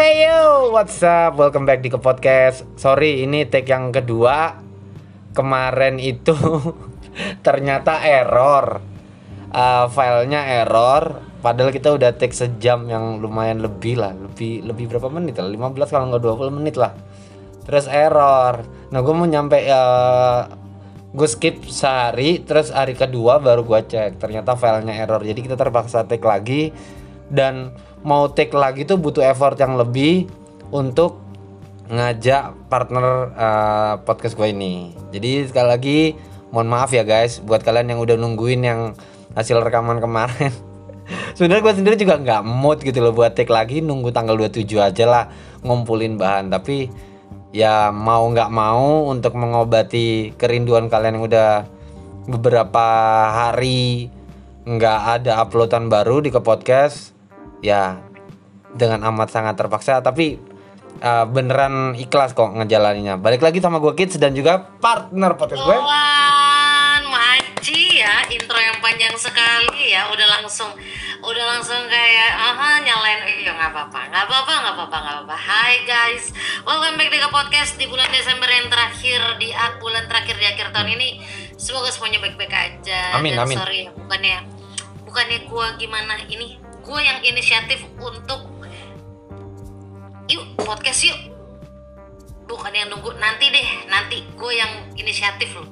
Hey yo, what's up? Welcome back di ke podcast. Sorry, ini take yang kedua. Kemarin itu ternyata error. Uh, filenya error. Padahal kita udah take sejam yang lumayan lebih lah. Lebih lebih berapa menit lah? 15 kalau nggak 20 menit lah. Terus error. Nah, gue mau nyampe uh, gue skip sehari terus hari kedua baru gue cek ternyata filenya error jadi kita terpaksa take lagi dan mau take lagi tuh butuh effort yang lebih untuk ngajak partner uh, podcast gue ini. Jadi sekali lagi mohon maaf ya guys buat kalian yang udah nungguin yang hasil rekaman kemarin. Sebenarnya gue sendiri juga nggak mood gitu loh buat take lagi nunggu tanggal 27 aja lah ngumpulin bahan. Tapi ya mau nggak mau untuk mengobati kerinduan kalian yang udah beberapa hari nggak ada uploadan baru di ke podcast ya dengan amat sangat terpaksa tapi uh, beneran ikhlas kok ngejalaninnya balik lagi sama gue kids dan juga partner podcast gue. Kawan, maci ya. Intro yang panjang sekali ya. Udah langsung udah langsung kayak aha nyalain iya nggak apa-apa. Nggak apa-apa nggak apa-apa nggak apa-apa. Hai guys. Welcome back di ke podcast di bulan Desember yang terakhir di bulan terakhir di akhir tahun ini. Semoga semuanya baik-baik aja. Amin, dan amin. sorry ya bukannya bukannya gua gimana ini gua yang inisiatif untuk yuk podcast yuk. Bukan yang nunggu nanti deh nanti gue yang inisiatif loh.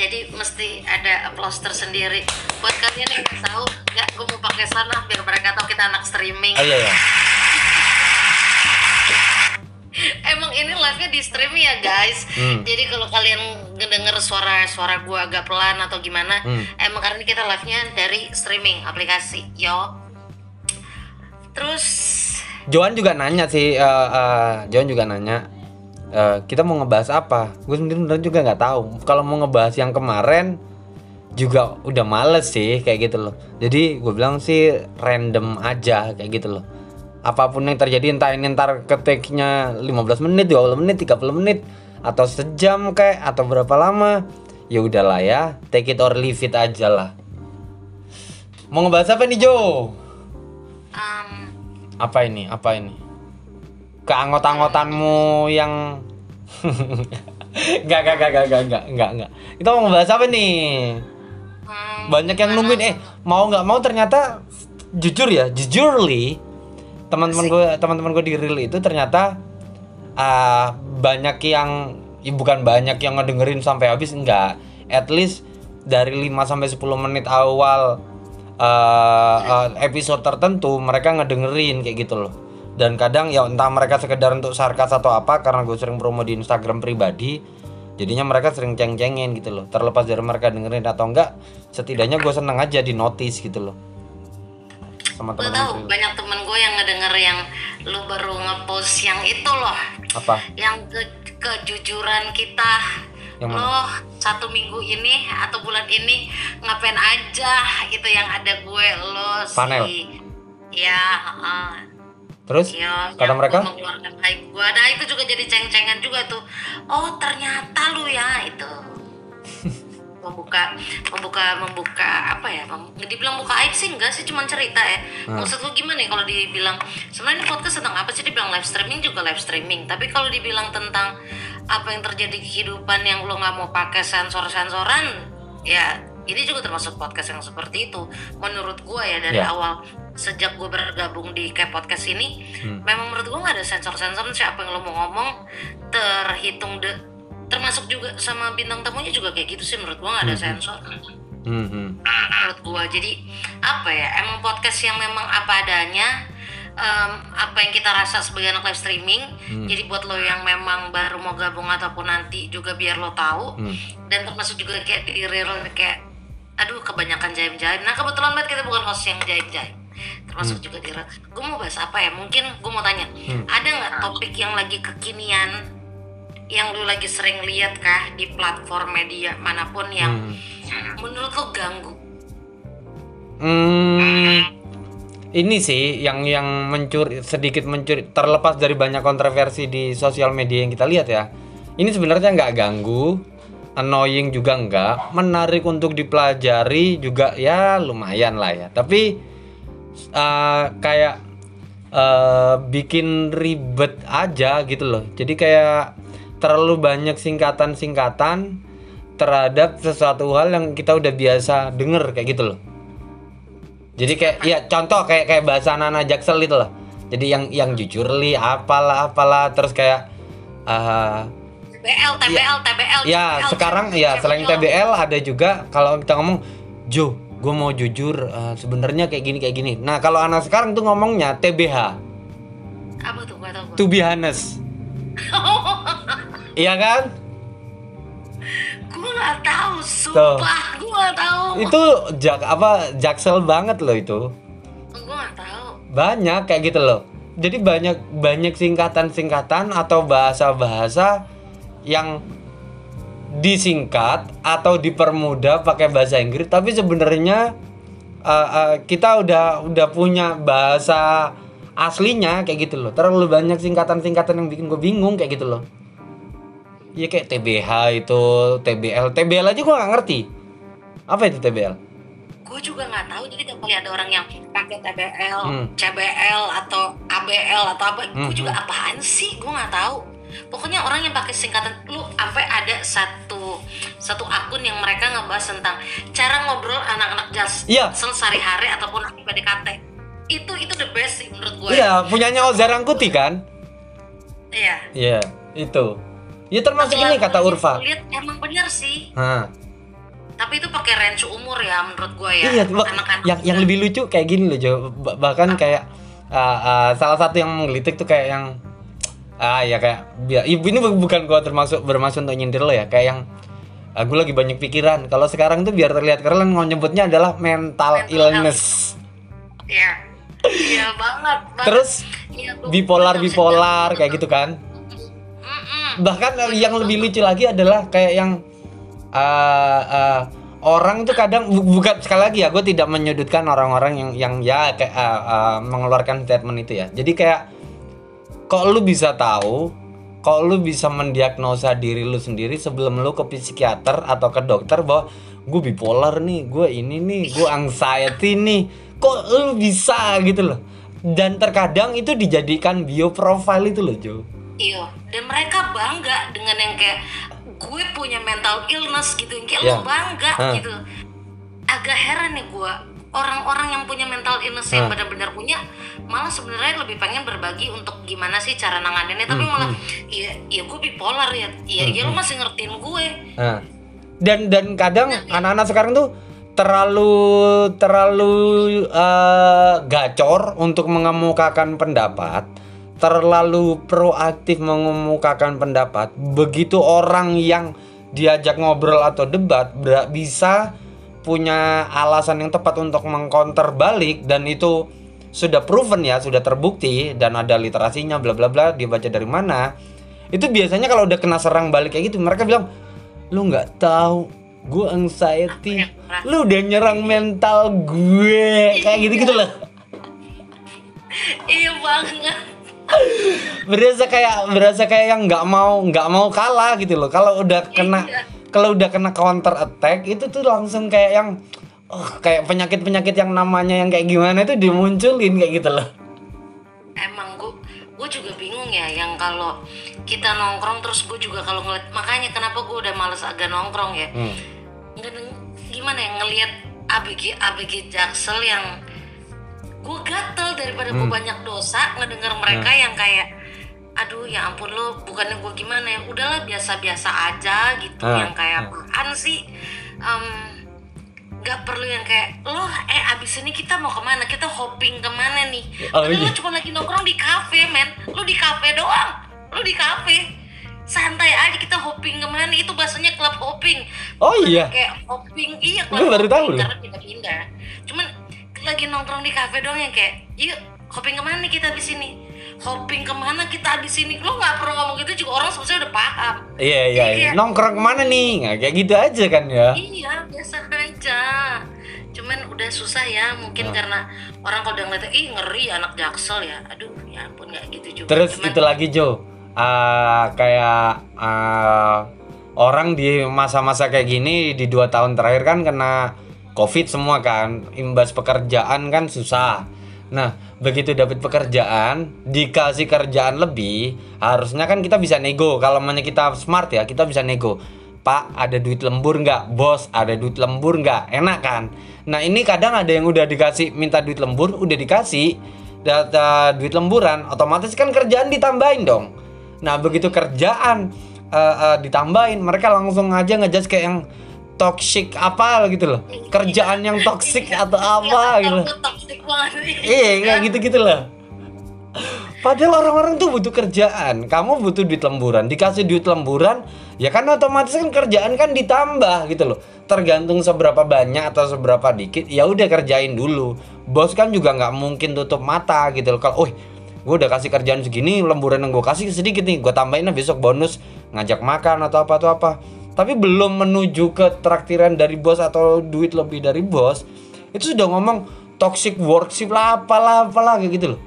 Jadi mesti ada applause tersendiri. Buat kalian yang nggak tahu nggak gue mau pakai sana biar mereka tahu kita anak streaming. Oh iya ya emang ini live nya di streaming ya guys? Hmm. jadi kalau kalian ngedenger suara suara gue agak pelan atau gimana Hmm. emang karena ini kita live nya dari streaming aplikasi yo terus Joan juga nanya sih uh, uh, Joan juga nanya uh, kita mau ngebahas apa? Gue sendiri beneran juga nggak tahu. Kalau mau ngebahas yang kemarin juga udah males sih kayak gitu loh. Jadi gue bilang sih random aja kayak gitu loh. Apa pun yang terjadi entah ini ntar ketiknya 15 menit 20 menit 30 menit atau sejam kayak atau berapa lama ya udahlah ya take it or leave it aja lah. Mau ngebahas apa nih Jo? um, apa ini apa ini keanggot-anggotanmu yang Enggak, enggak, enggak, enggak, enggak, enggak, enggak. Kita mau ngebahas apa nih? hmm, Banyak yang nungguin. Eh, mau nggak mau ternyata jujur ya, jujurly teman-teman gue, teman-teman gue di reel itu ternyata ah, banyak yang, ya bukan banyak yang ngedengerin sampai habis enggak. At least dari 5 sampai 10 menit awal eh, eh, episode tertentu mereka ngedengerin kayak gitu loh. Dan kadang ya entah mereka sekedar untuk sarkas atau apa karena gue sering promo di Instagram pribadi. Jadinya mereka sering ceng-cengin gitu loh. Terlepas dari mereka dengerin atau enggak, setidaknya gue seneng aja di notice gitu loh. Sama gue tahu banyak temen gue yang ngedenger yang lu baru ngepost yang itu loh Apa? yang ke kejujuran kita Yang mana? loh satu minggu ini atau bulan ini ngapain aja itu yang ada gue lo si Panel. ya heeh. Terus ya kata mereka? mengeluarkan hype gue nah itu juga jadi ceng-cengan juga tuh oh ternyata lu ya itu membuka membuka membuka apa ya mem- dibilang buka aib sih enggak sih cuma cerita ya Hmm. maksud lu gimana ya kalau dibilang sebenarnya podcast tentang apa sih dibilang live streaming juga live streaming tapi kalau dibilang tentang apa yang terjadi di kehidupan yang lu nggak mau pakai sensor sensoran ya ini juga termasuk podcast yang seperti itu menurut gua ya dari Ya. awal sejak gue bergabung di kayak podcast ini Hmm. memang menurut gua nggak ada sensor-sensor sih apa yang lo mau ngomong terhitung de termasuk juga sama bintang tamunya juga kayak gitu sih menurut gua nggak ada sensor Hmm, hmm. menurut gua jadi apa ya emang podcast yang memang apa adanya em, apa yang kita rasa sebagai anak live streaming. Jadi buat lo yang memang baru mau gabung ataupun nanti juga biar lo tahu. Hmm. dan termasuk juga kayak di real kayak aduh kebanyakan jaim-jaim. Nah kebetulan banget kita bukan host yang jaim-jaim. Termasuk juga di real. Gue mau bahas apa ya? Mungkin gue mau tanya. Ada nggak topik yang lagi kekinian yang lu lagi sering lihat kah di platform media mana pun yang menurut lo ganggu? Hmm, ini sih yang yang mencuri sedikit mencuri terlepas dari banyak kontroversi di sosial media yang kita lihat ya. Ini sebenarnya nggak ganggu, annoying juga nggak, menarik untuk dipelajari juga ya lumayan lah ya. Tapi eh, kayak eh, bikin ribet aja gitu loh. Jadi kayak terlalu banyak singkatan-singkatan terhadap sesuatu hal yang kita udah biasa denger kayak gitu loh. Jadi kayak ya contoh kayak kayak bahasa anak jaksel itu loh. Jadi yang yang jujur li apalah apalah terus kayak eh, TBL TBL TBL Ya, TBL, sekarang ya selain TBL ada juga kalau kita ngomong Jo, gue mau jujur eh, sebenarnya kayak gini kayak gini. Nah, kalau anak sekarang tuh ngomongnya TBH, apa tuh gak tau to be honest. Iya kan? Gue nggak tahu sumpah. Gue nggak tahu. Itu jak apa jaksel banget loh itu. gue nggak tahu. Banyak kayak gitu loh. Jadi banyak banyak singkatan-singkatan atau bahasa-bahasa yang disingkat atau dipermudah pakai bahasa Inggris. Tapi sebenarnya uh, uh, kita udah udah punya bahasa aslinya kayak gitu loh. Terlalu banyak singkatan-singkatan yang bikin gue bingung kayak gitu loh Iya kayak TBH itu TBL TBL aja gue nggak ngerti apa itu TBL gue juga nggak tahu jadi kalau ada orang yang pakai TBL, Hmm. CBL atau ABL atau apa, Hmm, gue juga apaan sih? Gue nggak tahu. Pokoknya orang yang pakai singkatan lu sampai ada satu satu akun yang mereka ngebahas tentang cara ngobrol anak-anak jas Iya. sehari-hari ataupun PDKT. Itu itu the best sih menurut gue. iya punyanya Ozar Rangkuti kan Iya. iya itu ya termasuk ini kata Urfa Lihat emang bener sih. Hah. Tapi itu pakai range umur ya menurut gue ya. Iya. Anak-anak yang yang lebih lucu kayak gini loh, Jo. Ba- Bahkan kayak uh, uh, salah satu yang menggelitik tuh kayak yang ah ya kayak ya, ini bu- bukan gua termasuk bermaksud untuk nyindir lo ya, kayak yang aku lagi banyak pikiran. Kalau sekarang tuh biar terlihat keren mau nyebutnya adalah mental, Mental illness. Iya. Iya banget. banget. Terus gua- bipolar bipolar kayak gitu kan. Bahkan yang lebih lucu lagi adalah kayak yang uh, uh, orang tuh kadang bu- bukan sekali lagi ya, gue tidak menyudutkan orang-orang yang yang ya kayak uh, uh, mengeluarkan statement itu ya. Jadi kayak kok lu bisa tahu, kok lu bisa mendiagnosa diri lu sendiri sebelum lu ke psikiater atau ke dokter bahwa gue bipolar nih, gue ini nih, gue anxiety nih, kok lu bisa gitu loh. Dan terkadang itu dijadikan bio profile itu loh Jo. Iya, dan mereka bangga dengan yang kayak gue punya mental illness gitu, yang kayak Iya. lu bangga Hah. gitu. Agak heran nih gue, orang-orang yang punya mental illness yang benar-benar punya, malah sebenarnya lebih pengen berbagi untuk gimana sih cara nanganinnya, tapi Hmm, malah, iya, iya gue bipolar ya, iya, iya lu masih ngertiin gue. Nah, dan dan kadang anak-anak sekarang tuh terlalu terlalu eh, gacor untuk mengemukakan pendapat, terlalu proaktif mengemukakan pendapat. Begitu orang yang diajak ngobrol atau debat bisa punya alasan yang tepat untuk mengcounter balik dan itu sudah proven ya, sudah terbukti dan ada literasinya bla bla bla dibaca dari mana. Itu biasanya kalau udah kena serang balik kayak gitu mereka bilang lu nggak tahu gue anxiety lu udah nyerang mental gue kayak gitu gitu loh Iya banget. Berasa kayak berasa kayak yang nggak mau nggak mau kalah gitu loh kalau udah kena Iya. kalau udah kena counter attack itu tuh langsung kayak yang oh, kayak penyakit penyakit yang namanya yang kayak gimana itu dimunculin kayak gitu loh emang gue gue juga bingung ya yang kalau kita nongkrong terus gue juga kalau ngeliat makanya kenapa gue udah males agak nongkrong ya Hmm. Gimana ya ngelihat ABG ABG Jaksel yang gue gatel daripada gue Hmm. banyak dosa ngedenger mereka yang kayak aduh ya ampun lo bukannya gue gimana ya? Udahlah biasa-biasa aja gitu. Ah, yang kayak ah. apaan sih? Em, nggak perlu yang kayak lo eh abis ini kita mau ke mana? Kita hopping ke mana nih? Oh, Padahal iya. lo cuma lagi nongkrong di kafe men. Lo di kafe doang. Lo di kafe. Santai aja kita hopping ke mana? Itu bahasanya club hopping. Oh iya. Kayak hopping iya Gue baru tahu loh. karena pindah-pindah. Cuman lagi nongkrong di kafe doang yang kayak yuk hopping ke mana nih kita abis ini? Hopping ke mana kita abis ini? Lo nggak perlu ngomong gitu juga orang sebenarnya udah paham. Iya iya, iya. Nongkrong ke mana nih? Nggak kayak gitu aja kan ya? Iya biasa aja. Cuman udah susah ya mungkin Nah. karena orang kalau udah ngeliat ih ngeri anak jaksel ya. Aduh ya ampun nggak gitu juga. Terus Cuman- itu lagi Jo, Ah, kayak ah, orang di masa-masa kayak gini di dua tahun terakhir kan kena covid semua kan, imbas pekerjaan kan susah. Nah, begitu dapat pekerjaan, dikasih kerjaan lebih, harusnya kan kita bisa nego. Kalau namanya kita smart ya, kita bisa nego. Pak, ada duit lembur nggak? Bos, ada duit lembur nggak? Enak kan? Nah, ini kadang ada yang udah dikasih minta duit lembur, udah dikasih data duit lemburan, otomatis kan kerjaan ditambahin dong. Nah, begitu kerjaan uh, uh, ditambahin, mereka langsung aja ngejudge kayak yang toxic apa gitu loh kerjaan yang toxic atau apa gitu iya kayak gitu gitu loh Padahal orang-orang tuh butuh kerjaan. Kamu butuh duit lemburan, dikasih duit lemburan, ya kan otomatis kan kerjaan kan ditambah gitu loh. Tergantung seberapa banyak atau seberapa dikit, ya udah kerjain dulu. Bos kan juga nggak mungkin tutup mata gitu loh. Kalau, oh, gue udah kasih kerjaan segini, lemburan yang gue kasih sedikit nih, gue tambahin besok bonus ngajak makan atau apa atau apa tapi belum menuju ke traktiran dari bos atau duit lebih dari bos itu sudah ngomong toxic workship lah apalah apalah kayak gitu loh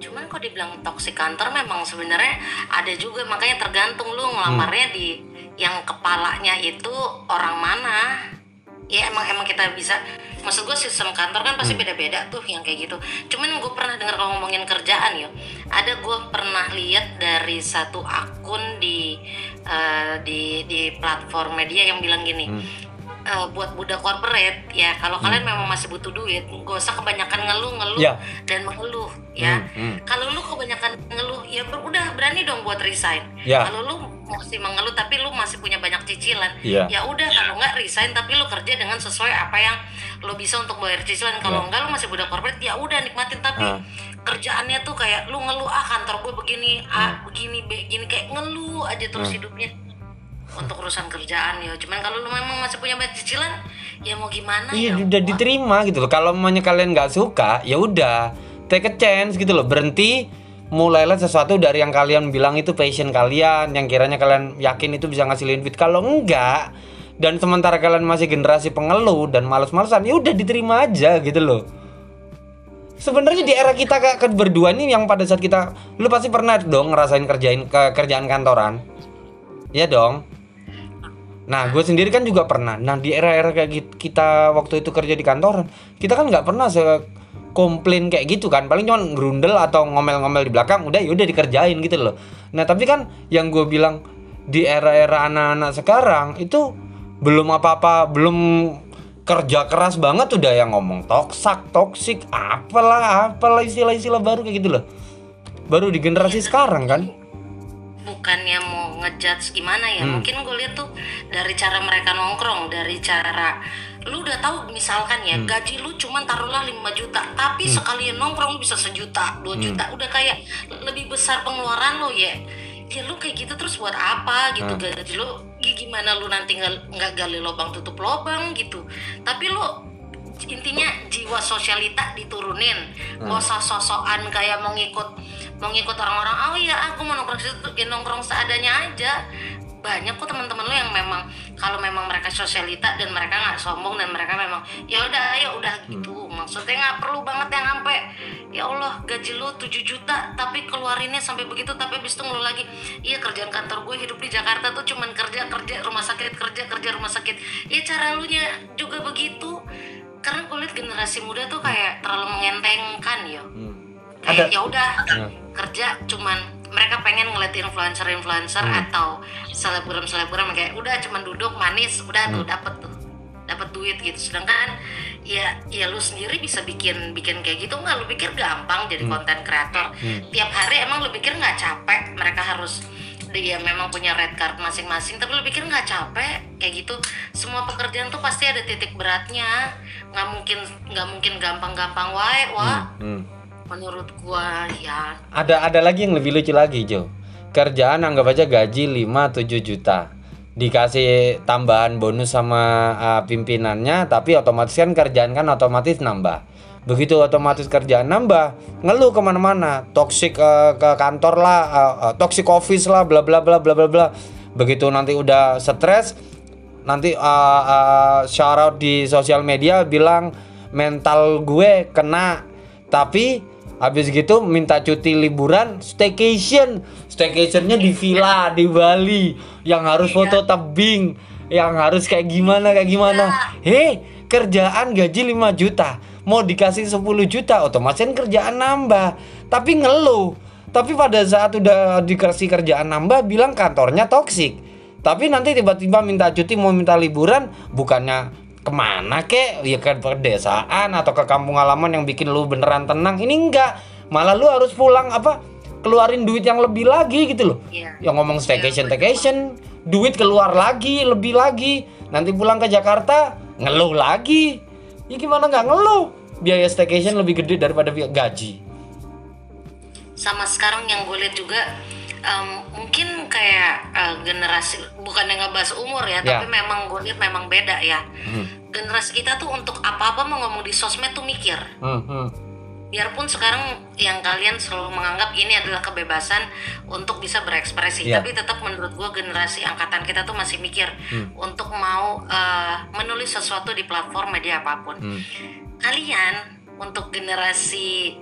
cuman kok dibilang toxic kantor memang sebenarnya ada juga makanya tergantung lu ngelamarnya hmm. di yang kepalanya itu orang mana ya emang emang kita bisa maksud gue sistem kantor kan pasti hmm. beda-beda tuh yang kayak gitu cuman gue pernah dengar kalau ngomongin kerjaan ya ada gue pernah lihat dari satu akun di uh, di di platform media yang bilang gini hmm uh, buat budak corporate ya kalau hmm. kalian memang masih butuh duit gak usah kebanyakan ngeluh ngeluh yeah. dan mengeluh ya hmm. Hmm. kalau lu kebanyakan ngeluh ya udah berani dong buat resign yeah. kalau lu masih mengeluh tapi lu masih punya banyak cicilan yeah. ya udah kalau nggak resign tapi lu kerja dengan sesuai apa yang lu bisa untuk bayar cicilan kalau yeah. enggak lu masih budak corporate ya udah nikmatin tapi uh. kerjaannya tuh kayak lu ngeluh ah kantor gue begini ah hmm. begini begini kayak ngeluh aja terus hmm. hidupnya untuk urusan kerjaan ya cuman kalau lu memang masih punya banyak cicilan ya mau gimana iya ya udah diterima gitu loh kalau mamanya kalian nggak suka ya udah take a chance gitu loh berhenti mulailah sesuatu dari yang kalian bilang itu passion kalian yang kiranya kalian yakin itu bisa ngasilin duit. Kalau enggak dan sementara kalian masih generasi pengeluh dan males-malesan ya udah diterima aja gitu loh. Sebenarnya di era kita kayak berdua nih yang pada saat kita lu pasti pernah dong ngerasain kerjain ke kerjaan kantoran. Ya dong. Nah, gue sendiri kan juga pernah. Nah, di era-era kayak kita waktu itu kerja di kantor, kita kan nggak pernah se komplain kayak gitu kan. Paling cuma gerundel atau ngomel-ngomel di belakang, udah ya udah dikerjain gitu loh. Nah, tapi kan yang gue bilang di era-era anak-anak sekarang itu belum apa-apa, belum kerja keras banget udah yang ngomong toksak, toksik, apalah, apalah istilah-istilah baru kayak gitu loh. Baru di generasi sekarang kan bukannya mau ngejudge gimana ya hmm. mungkin gue lihat tuh dari cara mereka nongkrong dari cara lu udah tahu misalkan ya hmm. gaji lu cuma taruhlah 5 juta tapi hmm. sekalian nongkrong bisa sejuta dua hmm. juta udah kayak lebih besar pengeluaran lo ya ya lu kayak gitu terus buat apa gitu hmm. gaji lu gimana lu nanti nggak gali lubang tutup lubang gitu tapi lu intinya jiwa sosialita diturunin hmm. gak usah sosokan kayak mau ngikut mau ngikut orang-orang oh iya aku mau nongkrong situ ya nongkrong seadanya aja banyak kok teman-teman lo yang memang kalau memang mereka sosialita dan mereka nggak sombong dan mereka memang ya udah ya udah gitu hmm. maksudnya nggak perlu banget yang sampai ya Allah gaji lu 7 juta tapi keluarinnya sampai begitu tapi habis itu ngeluh lagi iya kerjaan kantor gue hidup di Jakarta tuh cuman kerja kerja rumah sakit kerja kerja rumah sakit ya cara lu nya juga begitu karena kulit generasi muda tuh kayak terlalu mengentengkan ya hmm. kayak ya udah hmm. kerja cuman mereka pengen ngeliat influencer-influencer hmm. atau selebgram-selebgram kayak udah cuman duduk manis udah hmm. tuh dapet tuh dapat duit gitu sedangkan ya ya lu sendiri bisa bikin bikin kayak gitu nggak lu pikir gampang jadi konten hmm. kreator hmm. tiap hari emang lu pikir nggak capek mereka harus dia memang punya red card masing-masing tapi lu pikir nggak capek kayak gitu semua pekerjaan tuh pasti ada titik beratnya nggak mungkin nggak mungkin gampang-gampang wae wah hmm, hmm. Menurut gua ya. Ada ada lagi yang lebih lucu lagi Jo. Kerjaan anggap aja gaji 5-7 juta. Dikasih tambahan bonus sama uh, pimpinannya tapi otomatis kan kerjaan kan otomatis nambah. Begitu otomatis kerjaan nambah ngeluh ke mana-mana. Toxic uh, ke kantor lah uh, uh, toxic office lah bla bla bla bla bla bla. Begitu nanti udah stres nanti uh, uh, shout out di sosial media bilang mental gue kena. Tapi habis gitu minta cuti liburan staycation. Staycationnya di villa di Bali yang harus foto tebing yang harus kayak gimana kayak gimana. Hei kerjaan gaji 5 juta mau dikasih 10 juta otomatis kan kerjaan nambah. Tapi ngeluh. Tapi pada saat udah dikasih kerjaan nambah bilang kantornya toksik tapi nanti tiba-tiba minta cuti mau minta liburan bukannya ke mana kek? Ya ke pedesaan atau ke kampung halaman yang bikin lu beneran tenang? Ini enggak. Malah lu harus pulang apa keluarin duit yang lebih lagi gitu loh. Iya. yang ngomong staycation staycation. Duit keluar lagi lebih lagi. Nanti pulang ke Jakarta ngeluh lagi. Ya gimana nggak ngeluh? Biaya staycation lebih gede daripada biaya gaji. Sama sekarang yang gue lihat juga mungkin kayak eh, generasi bukan yang ngebahas umur ya, Ya. tapi memang gue lihat memang beda ya. Hmm. Generasi kita tuh untuk apa-apa mau ngomong di sosmed tuh mikir. hmm, hmm. Biarpun sekarang yang kalian selalu menganggap ini adalah kebebasan untuk bisa berekspresi, Ya. tapi tetap menurut gue generasi angkatan kita tuh masih mikir untuk mau eh, menulis sesuatu di platform media apa pun. Hmm. Kalian untuk generasi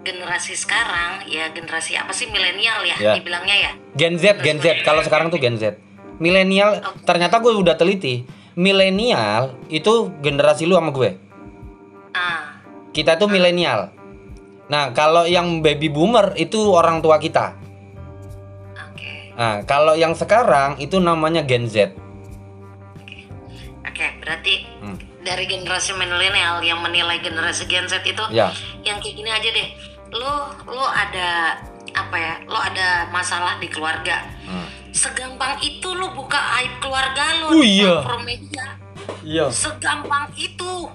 generasi sekarang ya generasi apa sih milenial ya, Ya. dibilangnya ya? Gen Z Gen Z. Kalau sekarang tuh Gen Z. Milenial ternyata gue udah teliti. Milenial itu generasi lu sama gue ah. Kita tuh milenial. Nah kalau yang baby boomer itu orang tua kita. Oke. Nah kalau yang sekarang itu namanya Gen Z. Oke. Berarti Hmm. dari generasi milenial yang menilai generasi Gen Z itu ya. yang kayak gini aja deh lo lo ada apa ya lo ada masalah di keluarga Hmm. segampang itu lo buka aib keluarga lo Oh iya. iya segampang itu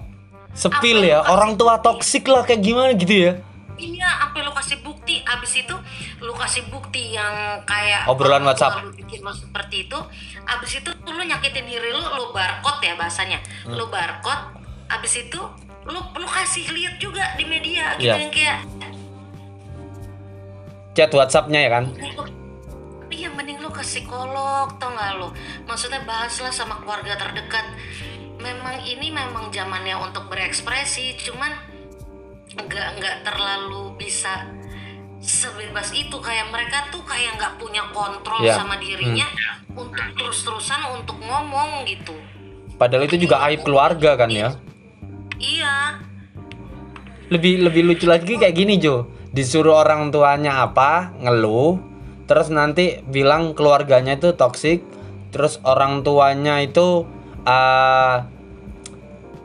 sepil ya orang tua toksik lah kayak gimana gitu ya ini ya sampai lo kasih bukti abis itu lo kasih bukti yang kayak Obrolan WhatsApp. lo bikin lo seperti itu abis itu lo nyakitin diri lo lo barcode ya bahasanya Hmm. lo barcode abis itu lo lo kasih lihat juga di media gitu Iya. yang kayak chat WhatsAppnya ya kan? "Mending lo- iya mending lo ke psikolog tau nggak lo maksudnya bahaslah sama keluarga terdekat. Memang ini memang zamannya untuk berekspresi cuman nggak nggak terlalu bisa sebebas itu. Kayak mereka tuh kayak nggak punya kontrol Iya. sama dirinya untuk terus-terusan untuk ngomong gitu. Padahal itu juga aib keluarga kan ya? Iya. Lebih lebih lucu lagi kayak gini Jo disuruh orang tuanya apa ngeluh terus nanti bilang keluarganya itu toksik terus orang tuanya itu eh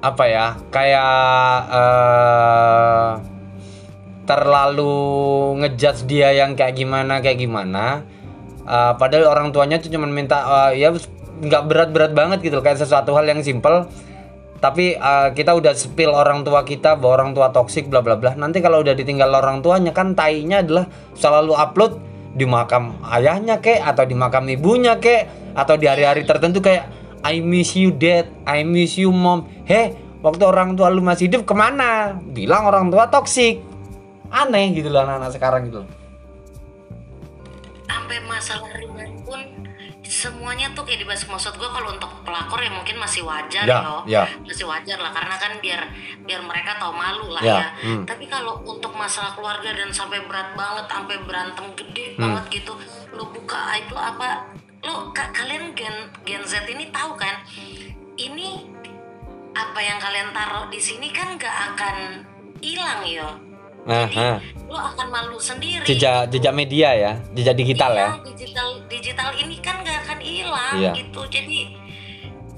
apa ya kayak eh terlalu ngejudge dia yang kayak gimana kayak gimana. Eh, padahal orang tuanya tuh cuma minta eh, ya nggak berat-berat banget gitu kayak sesuatu hal yang simple tapi uh, kita udah spill orang tua kita bahwa orang tua toksik bla bla bla. Nanti kalau udah ditinggal orang tuanya kan tainya adalah selalu upload di makam ayahnya kek atau di makam ibunya kek atau di hari-hari tertentu kayak I miss you dad. I miss you mom. Heh waktu orang tua lu masih hidup ke mana? Bilang orang tua toksik aneh gitu loh anak-anak sekarang gitu sampai masalah ringan semuanya tuh kayak dibahas maksud gue kalau untuk pelakor ya mungkin masih wajar Ya, yo ya. masih wajar lah karena kan biar biar mereka tahu malu lah Ya, ya, hmm. tapi kalau untuk masalah keluarga dan sampai berat banget sampai berantem gede Hmm. banget gitu lo buka lo apa lo ka- kalian gen gen Z ini tahu kan ini apa yang kalian taruh di sini kan nggak akan hilang yo nah, nah. lo akan malu sendiri jejak jejak media ya jejak digital ya Iya, digital digital ini kan nggak akan hilang Iya. gitu jadi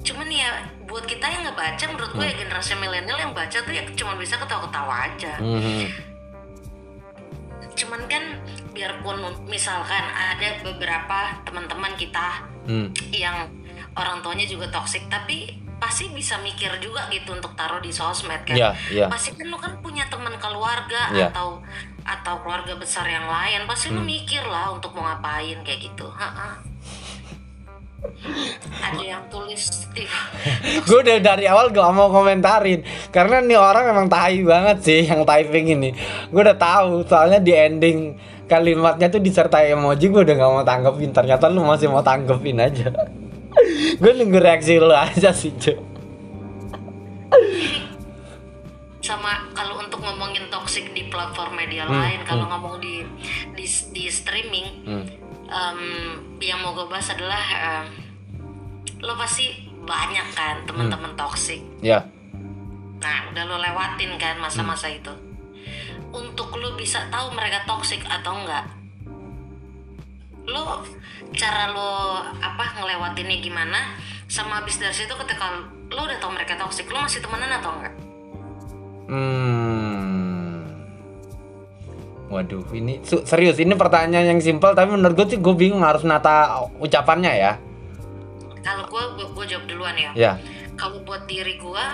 cuman ya buat kita yang nggak baca menurut gue ya generasi milenial yang baca tuh ya cuma bisa ketawa-ketawa aja Mhm. cuman kan biarpun misalkan ada beberapa teman-teman kita Hmm. yang orang tuanya juga toksik tapi pasti bisa mikir juga gitu untuk taruh di sosmed kan Iya, iya. pasti kan lu kan punya teman keluarga Iya. atau atau keluarga besar yang lain pasti Hmm. lu mikir lah untuk mau ngapain kayak gitu Ha-ha. ada yang tulis gue udah dari awal gak mau komentarin karena nih orang emang tai banget sih yang typing ini gue udah tahu soalnya di ending kalimatnya tuh disertai emoji gue udah gak mau tanggepin ternyata lu masih mau tanggepin aja gue nunggu reaksi lu aja sih Jo sama kalau untuk ngomongin toxic di platform media Hmm, lain kalau ngomong di di di streaming Hmm. em, yang mau gue bahas adalah em, lo pasti banyak kan teman-teman toxic. Ya. Nah udah lo lewatin kan masa-masa itu. Untuk lo bisa tahu mereka toxic atau enggak lo cara lo apa ngelewatinnya gimana sama habis dari situ ketika lo udah tahu mereka toxic lo masih temenan atau enggak Hmm. Waduh, ini serius ini pertanyaan yang simpel tapi menurut gue sih gue bingung harus nata ucapannya ya. kalau gue gue jawab duluan ya Ya. kalau buat diri gue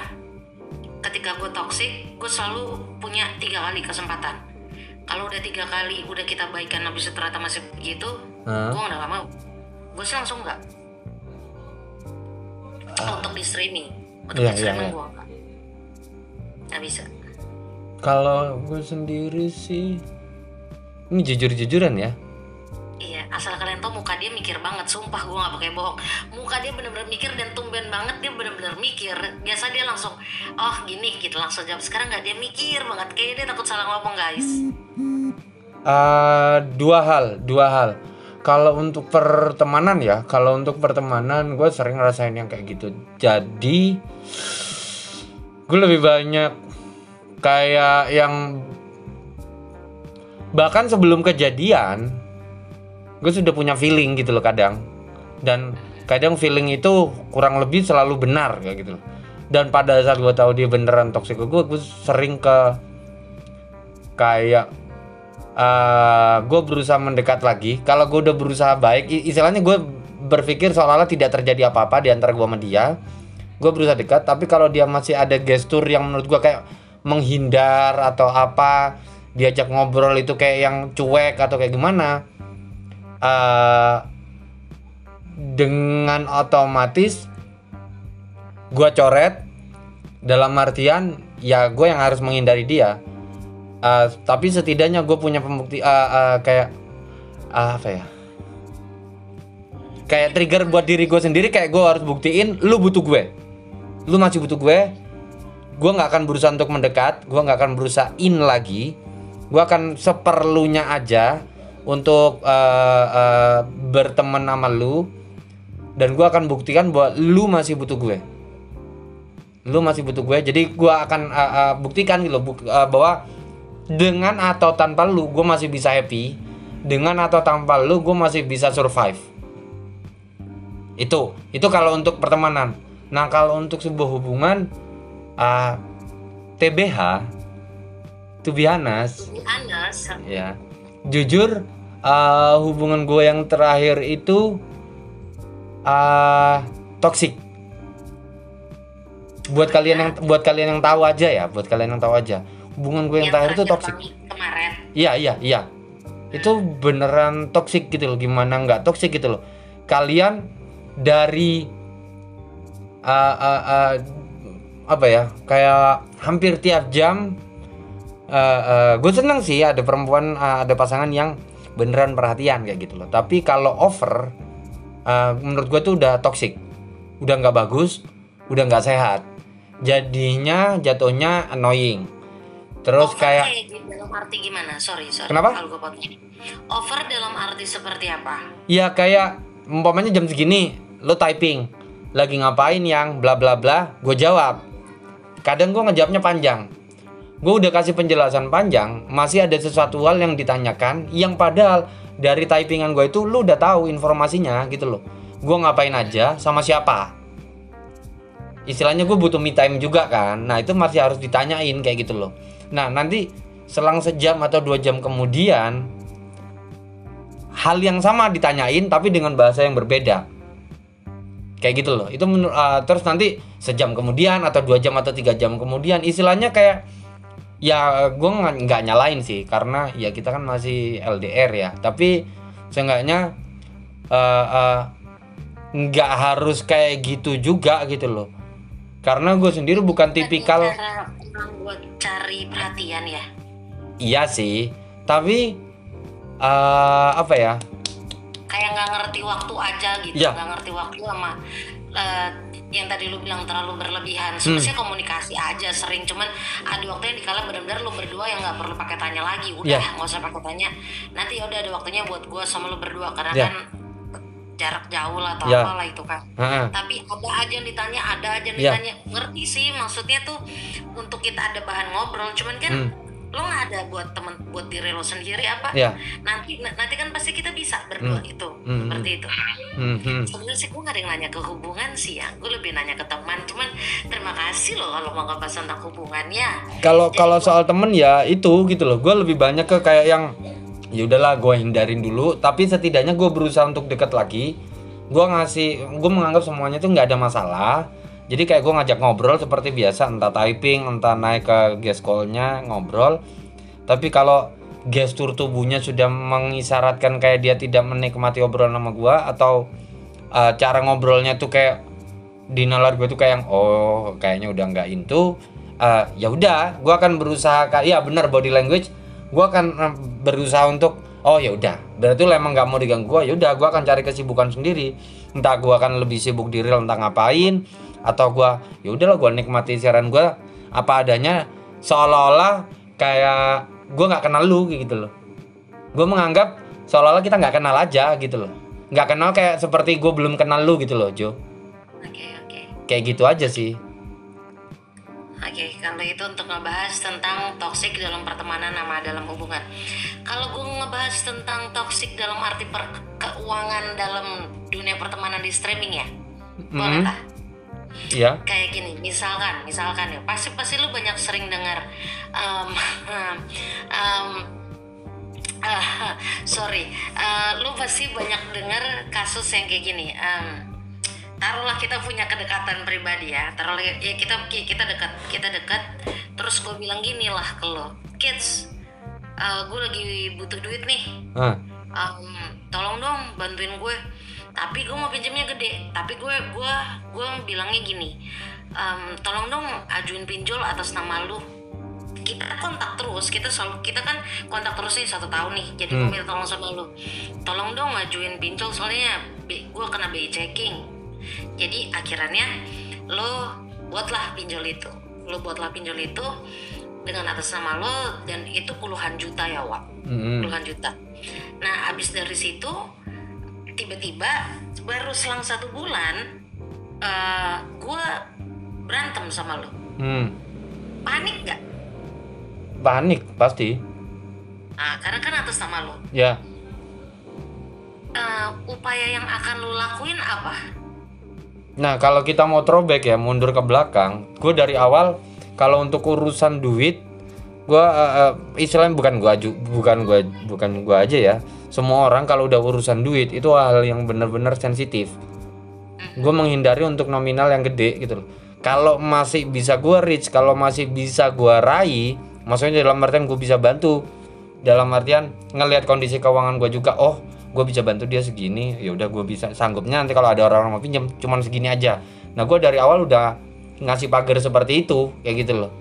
ketika gue toxic gue selalu punya tiga kali kesempatan kalau udah tiga kali udah kita baikan habis itu ternyata masih begitu Gue udah gak mau. Gue sih langsung enggak untuk di streaming. Untuk Iya, di iya, streaming iya. gue enggak nggak bisa. Kalau gue sendiri sih ini jujur-jujuran ya. iya asal kalian tau muka dia mikir banget sumpah gue nggak pakai bohong. Muka dia bener-bener mikir dan tumben banget dia bener-bener mikir. Biasa dia langsung oh gini gitu. Langsung jawab sekarang nggak dia mikir banget. Kayaknya dia takut salah ngomong guys. Eh, dua hal, dua hal. Kalau untuk pertemanan ya, kalau untuk pertemanan gue sering ngerasain yang kayak gitu. Jadi gue lebih banyak kayak yang bahkan sebelum kejadian gue sudah punya feeling gitu loh kadang dan kadang feeling itu kurang lebih selalu benar kayak gitu loh dan pada saat gue tahu dia beneran toksik gue gue sering ke kayak eh gue berusaha mendekat lagi. Kalau gue udah berusaha baik istilahnya gue berpikir seolah-olah tidak terjadi apa-apa di antara gue sama dia. Gue berusaha dekat tapi kalau dia masih ada gestur yang menurut gue kayak menghindar atau apa diajak ngobrol itu kayak yang cuek atau kayak gimana eh dengan otomatis gue coret. Dalam artian ya gue yang harus menghindari dia Uh, tapi setidaknya gue punya pembukti uh, uh, kayak uh, apa ya? Kayak trigger buat diri gue sendiri kayak gue harus buktiin lu butuh gue. Lu masih butuh gue gue nggak akan berusaha untuk mendekat gue nggak akan berusaha in lagi. Gue akan seperlunya aja untuk uh, uh, berteman sama lu. Dan gue akan buktikan bahwa lu masih butuh gue. Lu masih butuh gue jadi gue akan uh, uh, buktikan gitu uh, bahwa dengan atau tanpa lu gue masih bisa happy. Dengan atau tanpa lu gue masih bisa survive. Itu itu kalau untuk pertemanan. Nah kalau untuk sebuah hubungan uh, TBH to be honest Anas ya. jujur uh, hubungan gue yang terakhir itu uh, toxic. Buat kalian yang buat kalian yang tahu aja ya buat kalian yang tahu aja hubungan gue yang, terakhir itu toxic. kami kemarin. Iya iya iya. Itu beneran toxic gitu loh gimana nggak toxic gitu loh. Kalian dari uh, uh, uh, apa ya kayak hampir tiap jam uh, uh, gue seneng sih ada perempuan uh, ada pasangan yang beneran perhatian kayak gitu loh. Tapi kalau over uh, menurut gue tuh udah toxic. Udah nggak bagus udah nggak sehat. Jadinya jatuhnya annoying terus over kayak dalam arti gimana? Sorry sorry. Kenapa? kalau gue potong. Over dalam arti seperti apa? Ya kayak umpamanya jam segini lo typing lagi ngapain yang? Bla bla bla. Gue jawab. Kadang gue ngejawabnya panjang. Gue udah kasih penjelasan panjang masih ada sesuatu hal yang ditanyakan yang padahal dari typingan gue itu lu udah tahu informasinya gitu loh. Gue ngapain aja sama siapa? Istilahnya gue butuh me time juga kan. Nah itu masih harus ditanyain kayak gitu loh nah nanti selang sejam atau dua jam kemudian hal yang sama ditanyain tapi dengan bahasa yang berbeda. Kayak gitu loh. Itu menur- uh, terus nanti sejam kemudian atau dua jam atau tiga jam kemudian istilahnya kayak ya gue nggak nyalain sih karena ya kita kan masih LDR ya. Tapi seenggaknya uh, uh, nggak harus kayak gitu juga gitu loh. Karena gue sendiri bukan tipikal cara orang buat cari perhatian ya iya sih tapi uh, apa ya kayak nggak ngerti waktu aja gitu Iya. nggak ngerti waktu sama eh, yang tadi lu bilang terlalu berlebihan Hmm. sebenarnya komunikasi aja sering cuman ada waktunya dikala benar-benar lu berdua yang nggak perlu pakai tanya lagi udah Iya. nggak usah pakai tanya nanti ya udah ada waktunya buat gua sama lu berdua karena Iya. kan jarak jauh lah atau Ya. apalah itu kan Heeh. tapi ada aja yang ditanya ada aja yang Ya. ditanya ngerti sih maksudnya tuh untuk kita ada bahan ngobrol cuman kan Hmm. lo nggak ada buat temen buat diri lo sendiri apa Ya. nanti nanti kan pasti kita bisa berdua itu Hmm. seperti itu Hmm, hmm. sebenarnya sih gue gak ada yang nanya ke hubungan sih ya gue lebih nanya ke teman cuman terima kasih loh kalau mau ngebahas tentang hubungannya Kalau kalau soal temen ya itu gitu loh. Gue lebih banyak ke kayak yang ya udahlah gue hindarin dulu. Tapi setidaknya gue berusaha untuk deket lagi. Gue ngasih, gue menganggap semuanya tuh nggak ada masalah. Jadi kayak gue ngajak ngobrol seperti biasa, entah typing, entah naik ke guest call-nya ngobrol. Tapi kalau gestur tubuhnya sudah mengisyaratkan kayak dia tidak menikmati obrolan sama gue atau uh, cara ngobrolnya tuh kayak di nalar gue tuh kayak yang oh kayaknya udah nggak into uh, ya udah gue akan berusaha kayak ya benar body language gue akan berusaha untuk oh ya udah. Berarti lo emang nggak mau diganggu gue ya udah gue akan cari kesibukan sendiri. Entah gue akan lebih sibuk di real entah ngapain atau gue ya udahlah gue nikmati siaran gue apa adanya. Seolah-olah kayak gue nggak kenal lu gitu loh. Gue menganggap seolah-olah kita nggak kenal aja gitu loh. Nggak kenal kayak seperti gue belum kenal lu gitu loh Jo. Oke oke. Kayak gitu aja sih oke kalau itu untuk ngebahas tentang toxic dalam pertemanan sama dalam hubungan kalau gue ngebahas tentang toxic dalam arti per- keuangan dalam dunia pertemanan di streaming ya boleh Mhm. kah? Iya. kayak gini misalkan misalkan ya pasti pasti lu banyak sering dengar um, um, ah, sorry eh, lu pasti banyak dengar kasus yang kayak gini um, taruhlah kita punya kedekatan pribadi ya. Taruhlah ya kita kita dekat kita dekat. Terus gue bilang gini lah ke lo kids gue lagi butuh duit nih. Ah, um, tolong dong bantuin gue. Tapi gue mau pinjamnya gede. Tapi gue gue gue bilangnya gini um, tolong dong ajuin pinjol atas nama lu. Kita kontak terus kita selalu kita kan kontak terus nih satu tahun nih jadi gue Hmm. minta tolong sama lu. Tolong dong ajuin pinjol soalnya gue kena BI checking jadi akhirannya lo buatlah pinjol itu lo buatlah pinjol itu dengan atas nama lo dan itu puluhan juta ya Wak mm-mm. puluhan juta. Nah, abis dari situ tiba-tiba baru selang satu bulan eh gue berantem sama lo. Hmm. Panik gak? Panik pasti. Nah, karena kan atas nama lo. Ya. Eh, upaya yang akan lo lakuin apa? Nah, kalau kita mau throwback ya, mundur ke belakang, gue dari awal kalau untuk urusan duit, gue istilahnya bukan gue aju, bukan gue bukan gue aja ya. Semua orang kalau udah urusan duit itu hal yang benar-benar sensitif. Gue menghindari untuk nominal yang gede gitu loh. Kalau masih bisa gue reach, kalau masih bisa gue raih, maksudnya dalam artian gue bisa bantu. Dalam artian ngelihat kondisi keuangan gue juga, oh gue bisa bantu dia segini, ya udah gue bisa sanggupnya nanti kalau ada orang mau pinjam cuman segini aja. Nah gue dari awal udah ngasih pagar seperti itu kayak gitu loh.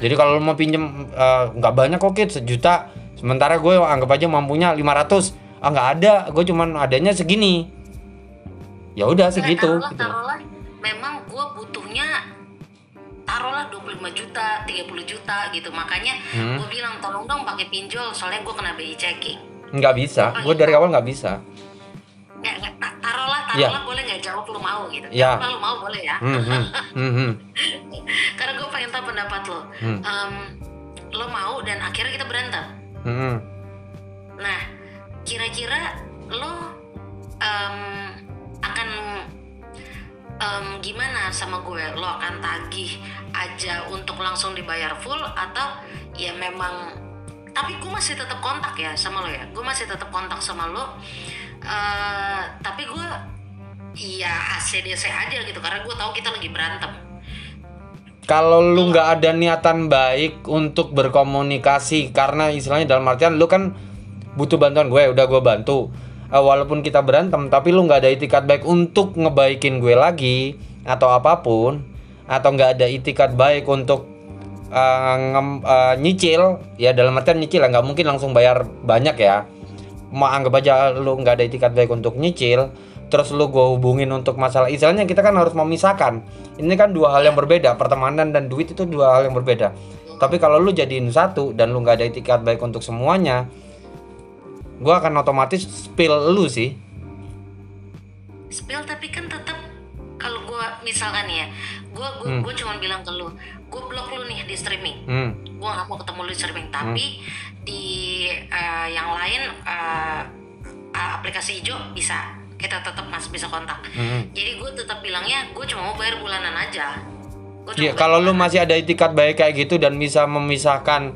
Jadi kalau lo mau pinjam eh, nggak banyak kok kit sejuta, sementara gue anggap aja mampunya 500 ah nggak ada, gue cuman adanya segini. Ya udah segitu. taruhlah, gitu taruhlah, memang gue butuhnya taruhlah 25 juta, 30 juta gitu. Makanya Hmm. gue bilang tolong dong pakai pinjol soalnya gue kena BI checking. Nggak bisa, gue dari awal nggak bisa. Nggak, nggak, ta- taruhlah, Ya. taruhlah boleh nggak jawab lu mau gitu. Ya. Jawab lu mau boleh ya. Hmm, hmm, hmm, hmm. Karena gue pengen tahu pendapat lo. Hmm. Em, lo mau dan akhirnya kita berantem. Hmm. Nah, kira-kira lo em, akan em, gimana sama gue? Lo akan tagih aja untuk langsung dibayar full atau ya memang tapi gue masih tetap kontak ya sama lo ya. Gue masih tetap kontak sama lo. Eh, tapi gue ya ACDC aja gitu karena gue tahu kita lagi berantem. Kalau lu nggak ada niatan baik untuk berkomunikasi karena istilahnya dalam artian lu kan butuh bantuan gue, udah gue bantu. Eh, walaupun kita berantem, tapi lu nggak ada itikat baik untuk ngebaikin gue lagi atau apa pun, atau nggak ada itikat baik untuk eh, ngem- eh, nyicil, ya dalam artian nyicil ya nggak mungkin langsung bayar banyak ya. Mau anggap aja lu nggak ada itikat baik untuk nyicil, terus lu gue hubungin untuk masalah. Istilahnya kita kan harus memisahkan. Ini kan dua hal yang berbeda pertemanan dan duit itu dua hal yang berbeda. Tapi kalau lu jadiin satu dan lu nggak ada etikat baik untuk semuanya gue akan otomatis spill lu sih. Spill tapi kan tetap kalau gue misalkan ya gue gue Hmm. gue cuma bilang ke lu gue blok lu nih di streaming hmm. gue nggak mau ketemu lu di streaming tapi di eh, yang lain eh, aplikasi hijau bisa kita tetap masih bisa kontak Hmm. jadi gue tetap bilangnya gue cuma mau bayar bulanan aja Iya, kalau lu masih ada itikat baik kayak gitu dan bisa memisahkan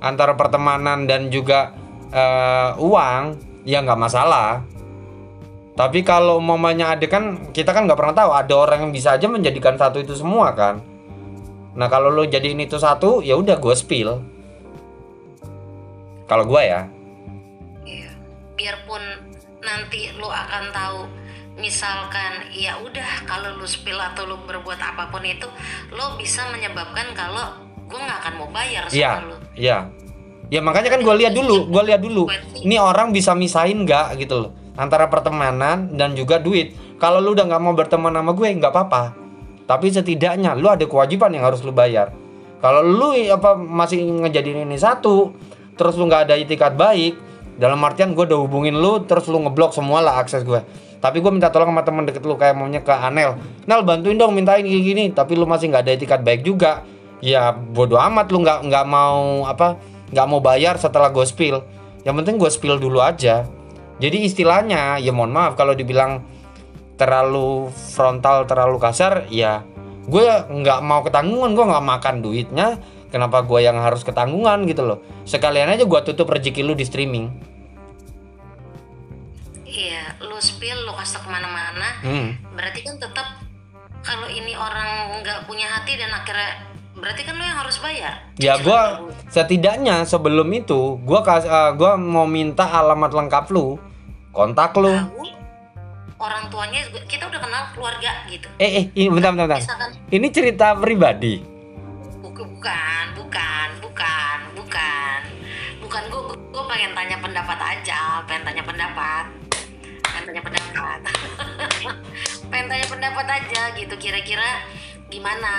antara pertemanan dan juga eh, uang, ya nggak masalah. Tapi kalau umpamanya ada kan kita kan nggak pernah tahu ada orang yang bisa aja menjadikan satu itu semua kan. Nah kalau lu jadiin itu satu, ya udah gue spill. Kalau gue ya, Iya. biarpun nanti lu akan tahu misalkan ya udah kalau lu spill atau lu berbuat apa pun itu lo bisa menyebabkan kalau gue nggak akan mau bayar sama iya, lu iya. Ya makanya kan gue lihat dulu, gue lihat dulu. Ini orang bisa misahin nggak gitu loh antara pertemanan dan juga duit. Kalau lu udah nggak mau berteman sama gue nggak apa-apa. Tapi setidaknya lu ada kewajiban yang harus lu bayar. Kalau lu apa masih ngejadiin ini satu, terus lu nggak ada itikat baik, dalam artian gue udah hubungin lu, terus lu ngeblok semua lah akses gue. Tapi gue minta tolong sama temen deket lu kayak maunya ke Anel. Nel bantuin dong mintain gini gini. Tapi lu masih nggak ada itikat baik juga. Ya bodoh amat lu nggak nggak mau apa nggak mau bayar setelah gue spill. Yang penting gue spill dulu aja. Jadi istilahnya ya mohon maaf kalau dibilang terlalu frontal terlalu kasar ya gue nggak mau ketanggungan gue nggak makan duitnya kenapa gue yang harus ketanggungan gitu loh. Sekalian aja gue tutup rezeki lu di streaming. Iya lu spill lu kasih ke mana-mana hmm. berarti kan tetap kalau ini orang nggak punya hati dan akhirnya berarti kan lu yang harus bayar. Ya gue setidaknya sebelum itu gue kas eh, gua mau minta alamat lengkap lu kontak lu. Tahu, orang tuanya kita udah kenal keluarga gitu eh eh ini bentar bentar, bentar. misalkan ini cerita pribadi Bukan, bukan, bukan, bukan, bukan. Gue, gue pengen tanya pendapat aja, pengen tanya pendapat, pengen tanya pendapat, pengen tanya pendapat aja gitu. Kira-kira gimana?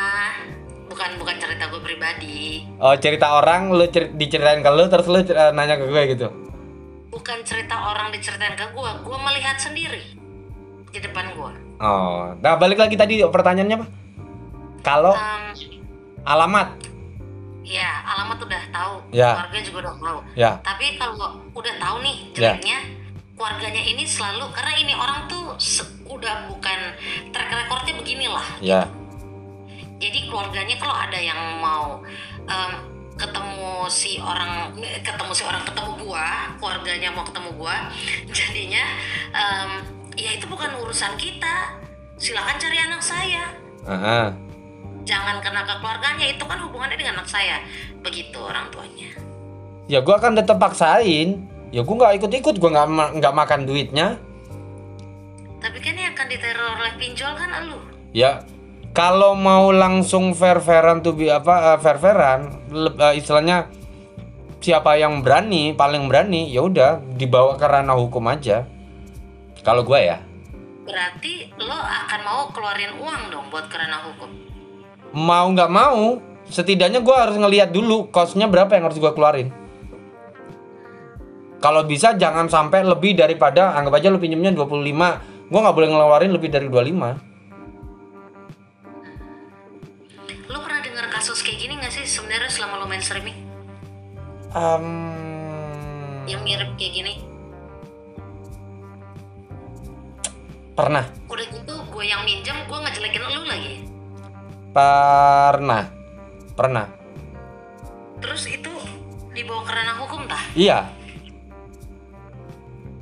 Bukan, bukan cerita gue pribadi, oh cerita orang lu cer- diceritain ke lu terus lu nanya ke gue gitu bukan cerita orang diceritain ke gue. Gue melihat sendiri di depan gue. oh nah balik lagi tadi pertanyaannya apa kalau alamat ya, alamat udah tahu, Ya. keluarga juga udah tahu. ya Tapi kalau udah tahu nih Ya. jeleknya, keluarganya ini selalu karena ini orang tuh udah bukan track recordnya beginilah. ya Jadi keluarganya kalau ada yang mau em, ketemu si orang, ketemu si orang ketemu gua, keluarganya mau ketemu gua, jadinya em, ya itu bukan urusan kita. Silakan cari anak saya. Aha. Jangan kena ke keluarganya itu kan hubungannya dengan anak saya. Begitu orang tuanya. ya gue akan tetap paksain ya gue nggak ikut ikut gue nggak ma- nggak makan duitnya Tapi kan yang akan diteror oleh pinjol kan elu. ya kalau mau langsung fair fairan tuh apa fair fairan istilahnya siapa yang berani paling berani ya udah dibawa ke ranah hukum aja kalau gue ya Berarti lo akan mau keluarin uang dong buat kerana hukum. mau nggak mau setidaknya gue harus ngelihat dulu costnya berapa yang harus gue keluarin kalau bisa jangan sampai lebih daripada anggap aja lu pinjemnya 25 gue nggak boleh ngeluarin lebih dari 25 Lo pernah dengar kasus kayak gini gak sih sebenarnya selama lo main streaming? Em, Yang mirip kayak gini. Pernah. Udah gitu gue yang minjem gue ngejelekin lo lagi. pernah. Pernah. Terus itu dibawa ke ranah hukum tah? iya.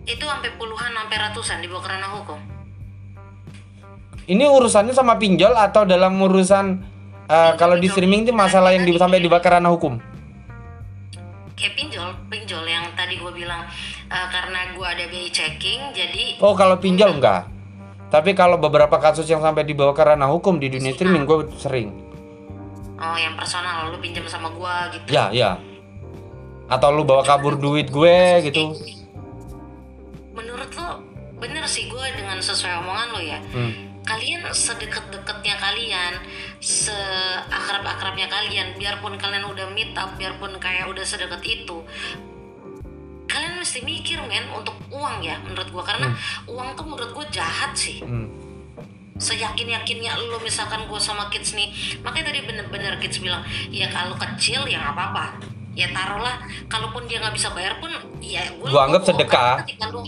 Itu sampai puluhan sampai ratusan dibawa ke ranah hukum. ini urusannya sama pinjol atau dalam urusan eh, kalau di streaming itu masalah yang di, sampai dibakar ranah hukum? Kayak pinjol, pinjol yang tadi gue bilang eh, karena gue ada BI checking jadi oh kalau pinjol enggak tapi kalau beberapa kasus yang sampai dibawa ke ranah hukum di dunia streaming gue sering oh yang personal lo pinjam sama gue gitu. ya ya atau lu bawa kabur duit gue gitu Menurut lo bener sih gue dengan sesuai omongan lo ya. Hmm. Kalian sedekat-dekatnya kalian, seakrab-akrabnya kalian, biarpun kalian udah meet up, biarpun kayak udah sedekat itu, mesti mikir men untuk uang ya menurut gue karena uang tuh menurut gue jahat sih Hmm. seyakin yakinnya lo misalkan gue sama kids nih makanya tadi bener-bener kids bilang ya kalau kecil ya nggak apa-apa ya taruhlah kalaupun dia nggak bisa bayar pun ya gue Gua anggap sedekah. karena ketika lo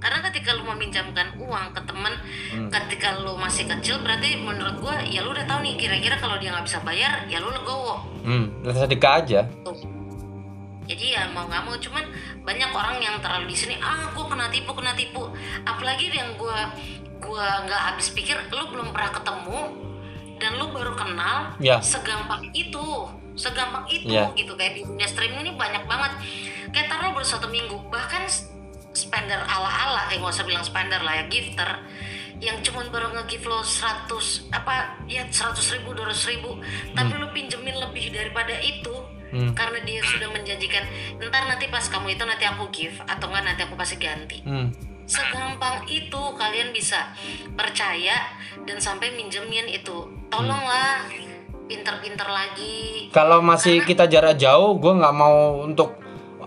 karena ketika lo meminjamkan uang ke temen Hmm. ketika lo masih kecil berarti menurut gue ya lo udah tahu nih kira-kira kalau dia nggak bisa bayar ya lo legowo Hmm, sedekah aja. tuh jadi ya mau nggak mau cuman banyak orang yang terlalu di sini ah gue kena tipu kena tipu. Apalagi yang gue gue nggak habis pikir lu belum pernah ketemu dan lu baru kenal Ya. segampang itu segampang itu Ya. gitu. Kayak di dunia streaming ini banyak banget. Kayak taruh baru satu minggu bahkan spender ala ala eh nggak usah bilang spender lah ya gifter yang cuman baru nge-give lo 100 apa ya 100 ribu 200 ribu. Tapi lu pinjemin lebih daripada itu Hmm. karena dia sudah menjanjikan ntar nanti pas kamu itu nanti aku give atau enggak nanti aku pasti ganti Hmm. segampang itu kalian bisa percaya dan sampai minjemin itu tolonglah pinter-pinter lagi Kalau masih kita jarak jauh, gue nggak mau untuk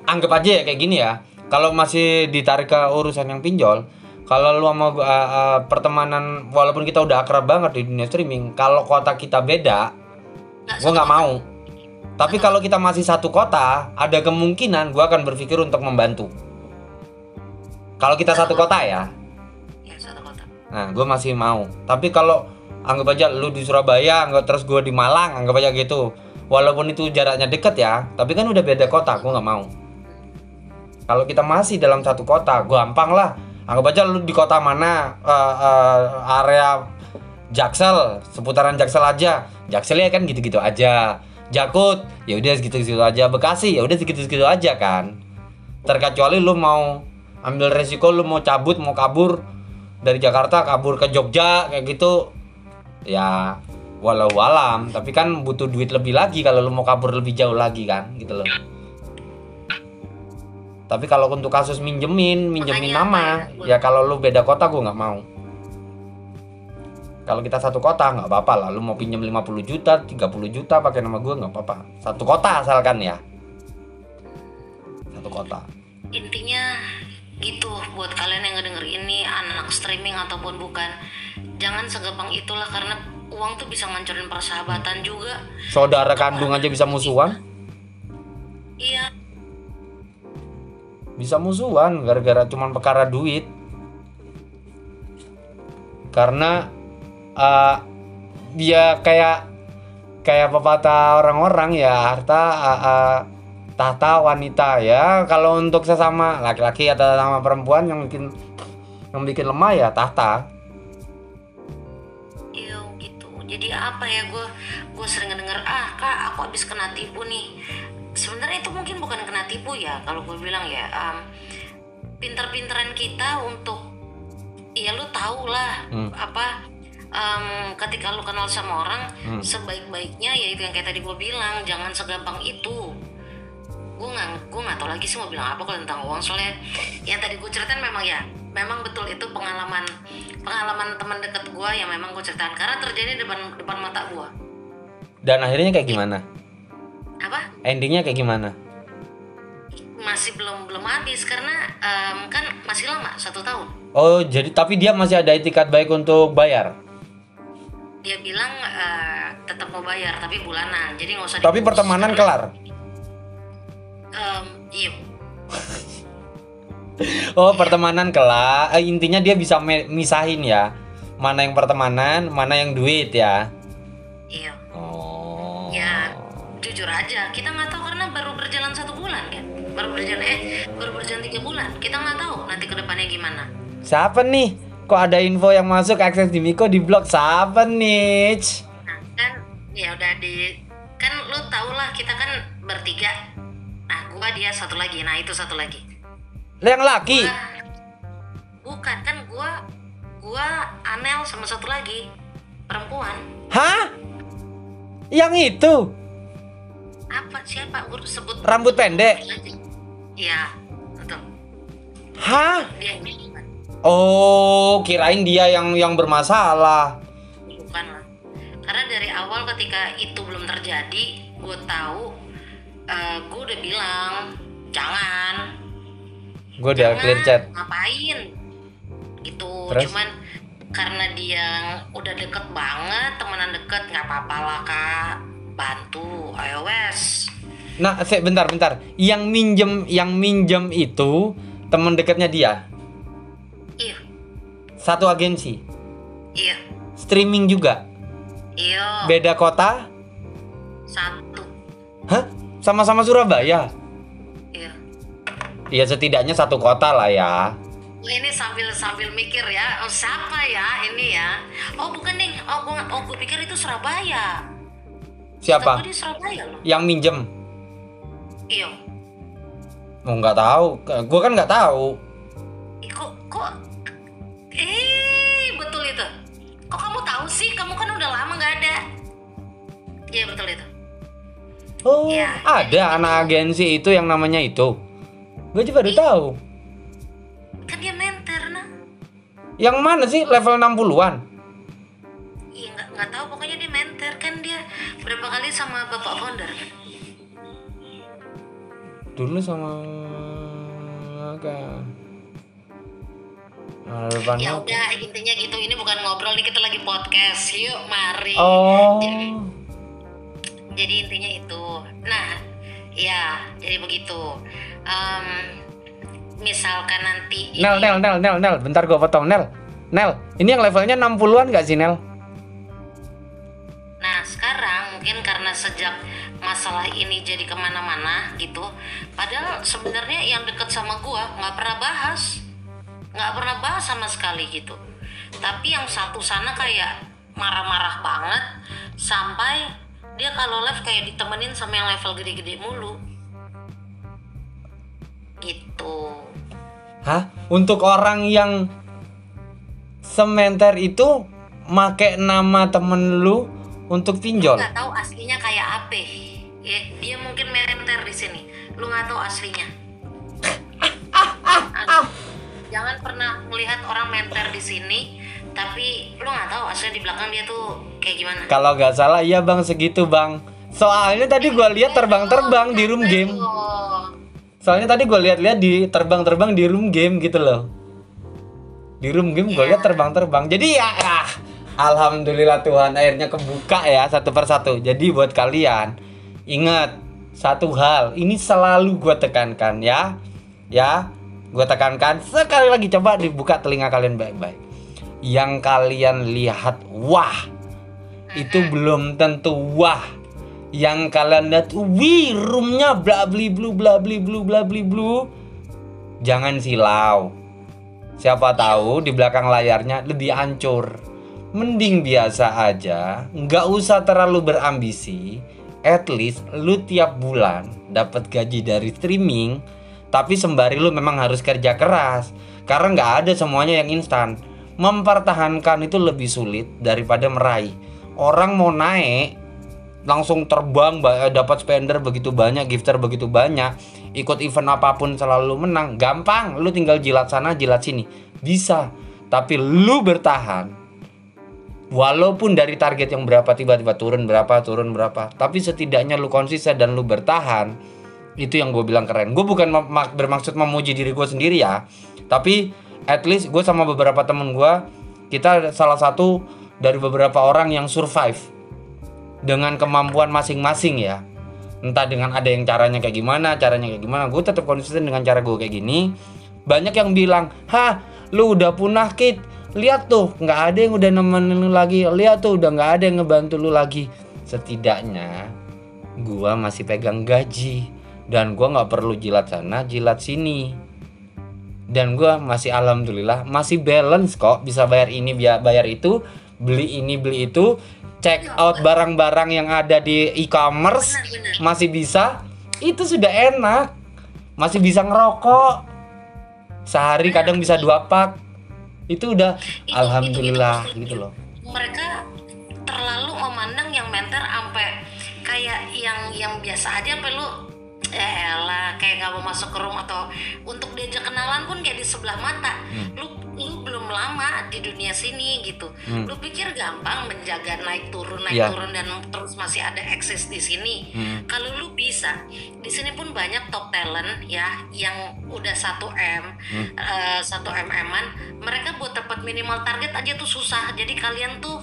anggap aja ya kayak gini ya. Kalau masih ditarik ke urusan yang pinjol, kalau lu sama gua, uh, uh, pertemanan, walaupun kita udah akrab banget di dunia streaming, kalau kota kita beda, gue nggak mau. Tapi kalau kita masih satu kota, ada kemungkinan gue akan berpikir untuk membantu. Kalau kita satu kota ya, ya satu kota Nah, gue masih mau. Tapi kalau anggap aja lu di Surabaya, anggap terus gue di Malang, anggap aja gitu. Walaupun itu jaraknya deket ya, tapi kan udah beda kota, gue nggak mau. Kalau kita masih dalam satu kota, gampang lah. Anggap aja lu di kota mana, eh, eh, area Jaksel, seputaran Jaksel aja. Jaksel ya kan gitu-gitu aja. Jakut, ya udah segitu-segitu aja. Bekasi, ya udah segitu-segitu aja kan. Terkecuali lu mau ambil resiko, lu mau cabut, mau kabur dari Jakarta kabur ke Jogja kayak gitu, ya walau alam. Tapi kan butuh duit lebih lagi kalau lu mau kabur lebih jauh lagi kan, gitu loh. Tapi kalau untuk kasus minjemin, minjemin Makanya nama, ya? ya kalau lu beda kota gue nggak mau. Kalau kita satu kota nggak apa-apa lah, lu mau pinjam 50 juta, 30 juta pakai nama gue nggak apa-apa. Satu kota asalkan ya. Satu kota. intinya gitu buat kalian yang ngedenger ini anak streaming ataupun bukan jangan segampang itulah karena uang tuh bisa ngancurin persahabatan juga Saudara kandung aja bisa musuhan. iya bisa musuhan gara-gara cuman perkara duit karena uh, dia kayak kayak pepatah orang-orang ya harta uh, uh, tahta wanita ya. Kalau untuk sesama laki-laki atau sama perempuan yang bikin yang bikin lemah ya tahta. Iya gitu. Jadi apa ya gue gue sering ngedenger ah kak aku habis kena tipu nih. Sebenarnya itu mungkin bukan kena tipu ya kalau gue bilang ya em, pinter-pinteran kita untuk ya lu tau lah Hmm. apa em, ketika lu kenal sama orang Hmm. sebaik-baiknya ya itu yang kayak tadi gue bilang jangan segampang itu. Gue nggak gue nggak tahu lagi sih mau bilang apa kalau tentang uang. Soalnya yang tadi gue ceritain memang ya memang betul itu pengalaman pengalaman teman dekat gue yang memang gue ceritain. Karena terjadi depan depan mata gue dan akhirnya kayak gimana? Apa? Endingnya kayak gimana? Masih belum belum habis karena em, kan masih lama satu tahun. Oh jadi tapi dia masih ada etikat baik untuk bayar dia bilang eh, tetap mau bayar tapi bulanan jadi nggak usah tapi dibungkus. pertemanan Karena, kelar? Em, iya. Oh pertemanan kelak eh, intinya dia bisa misahin ya. Mana yang pertemanan mana yang duit ya. Iya. Oh. Ya jujur aja kita nggak tahu karena baru berjalan satu bulan kan? Baru berjalan eh baru berjalan tiga bulan. Kita nggak tahu nanti ke depannya gimana. Siapa nih kok ada info yang masuk akses di Miko di blog siapa nih nah kan ya udah di kan lu tau lah kita kan bertiga. Nah gua dia satu lagi. Nah itu satu lagi. Yang laki? Gua- bukan kan gua gua Anel sama satu lagi. Perempuan. Hah? Yang itu? Apa? Siapa? Gue sebut Rambut pendek? iya betul. Hah? Dia oh kirain dia yang yang bermasalah bukan lah karena dari awal ketika itu belum terjadi gue tahu gue udah bilang jangan Gue udah Jangan, clear chat. ngapain gitu Terus? cuman karena dia udah deket banget temenan deket nggak apa-apa lah kak bantu ayo wes Nah, bentar bentar. Yang minjem yang minjem itu teman dekatnya dia. Iya Satu agensi. iya Streaming juga. iya Beda kota? satu Hah? Sama-sama Surabaya. iya Ya setidaknya satu kota lah ya. ini sambil sambil mikir ya oh, siapa ya ini ya oh bukan nih oh gue oh gue pikir itu Surabaya Siapa? Di Surabaya loh Yang minjem? iya Oh nggak tahu. Gue kan nggak tahu. Kok kok eh betul itu. Kok kamu tahu sih? Kamu kan udah lama nggak ada. Iya betul itu. Oh, Ya, ada anak agensi itu yang namanya itu. Gue juga baru tahu. kan dia mentor nah Yang mana sih? Level 60-an? iya nggak nggak tahu. Pokoknya dia mentor. Kan dia berapa kali sama bapak founder? Kan Dulu sama kayak Ya udah intinya gitu. Ini bukan ngobrol nih kita lagi podcast. Yuk mari. Oh. jadi intinya itu. Nah ya jadi begitu. Em, misalkan nanti Nel, ini- Nel, Nel, Nel, Nel, bentar gue potong, Nel. Nel, ini yang levelnya 60-an gak sih, Nel? Nah sekarang mungkin karena sejak masalah ini jadi ke mana-mana gitu, padahal sebenarnya yang deket sama gua nggak pernah bahas, nggak pernah bahas sama sekali gitu. Tapi yang satu sana kayak marah-marah banget, sampai dia kalau live kayak ditemenin sama yang level gede-gede mulu, gitu. Hah? Untuk orang yang sementer itu make nama temen lu untuk pinjol? Nggak tahu aslinya kayak apa, ya dia mungkin menter di sini, lu nggak tahu aslinya. Jangan pernah melihat orang menter di sini tapi lu nggak tahu aslinya di belakang dia tuh kayak gimana Kalau nggak salah iya bang segitu bang. Soalnya tadi gua lihat terbang-terbang di room game. Soalnya tadi gua lihat-lihat di terbang-terbang di room game gitu loh. Di room game gua lihat terbang-terbang. Jadi ya, ah, alhamdulillah Tuhan akhirnya kebuka ya satu persatu. Jadi buat kalian ingat satu hal ini selalu gua tekankan ya, ya. Gua tekankan sekali lagi coba dibuka telinga kalian baik-baik. Yang kalian lihat wah. Itu belum tentu wah. Yang kalian lihat wih roomnya bla bli blu bla bli blu bla bli blu. Jangan silau. Siapa tahu di belakang layarnya lebih hancur mending biasa aja nggak usah terlalu berambisi. At least lu tiap bulan dapat gaji dari streaming tapi sembari lu memang harus kerja keras karena nggak ada semuanya yang instan. Mempertahankan itu lebih sulit daripada meraih. Orang mau naik langsung terbang ba- dapat spender begitu banyak gifter begitu banyak ikut event apa pun selalu menang gampang. Lu tinggal jilat sana jilat sini. Bisa. Tapi lu bertahan walaupun dari target yang berapa tiba-tiba turun berapa turun berapa tapi setidaknya lu konsisten dan lu bertahan itu yang gue bilang keren. Gue bukan bermaksud memuji diri gue sendiri ya tapi at least gue sama beberapa temen gue kita salah satu dari beberapa orang yang survive dengan kemampuan masing-masing ya. Entah dengan ada yang caranya kayak gimana caranya kayak gimana gue tetap konsisten dengan cara gue kayak gini. Banyak yang bilang hah lu udah punah kit. Lihat tuh nggak ada yang udah nemenin lu lagi. Lihat tuh udah nggak ada yang ngebantu lu lagi. Setidaknya gua masih pegang gaji dan gua nggak perlu jilat sana jilat sini. Dan gua masih alhamdulillah masih balance kok. Bisa bayar ini biar bayar itu beli ini beli itu. Check out barang-barang yang ada di e-commerce masih bisa. Itu sudah enak. Masih bisa ngerokok. Sehari kadang bisa dua pak. Itu udah Itu- alhamdulillah itu- itu- gitu loh. mereka terlalu memandang yang mentor sampai kayak yang yang biasa aja sampai eh lah kayak nggak mau masuk ke room atau untuk diajak kenalan pun kayak di sebelah mata Hmm. lu lu belum lama di dunia sini gitu. Hmm. Lu pikir gampang menjaga naik turun naik Iya. turun dan terus masih ada eksis di sini. Hmm. Kalau lu bisa, di sini pun banyak top talent ya yang udah 1 m, Hmm. eh, satu mm an, mereka buat dapat minimal target aja tuh susah. Jadi kalian tuh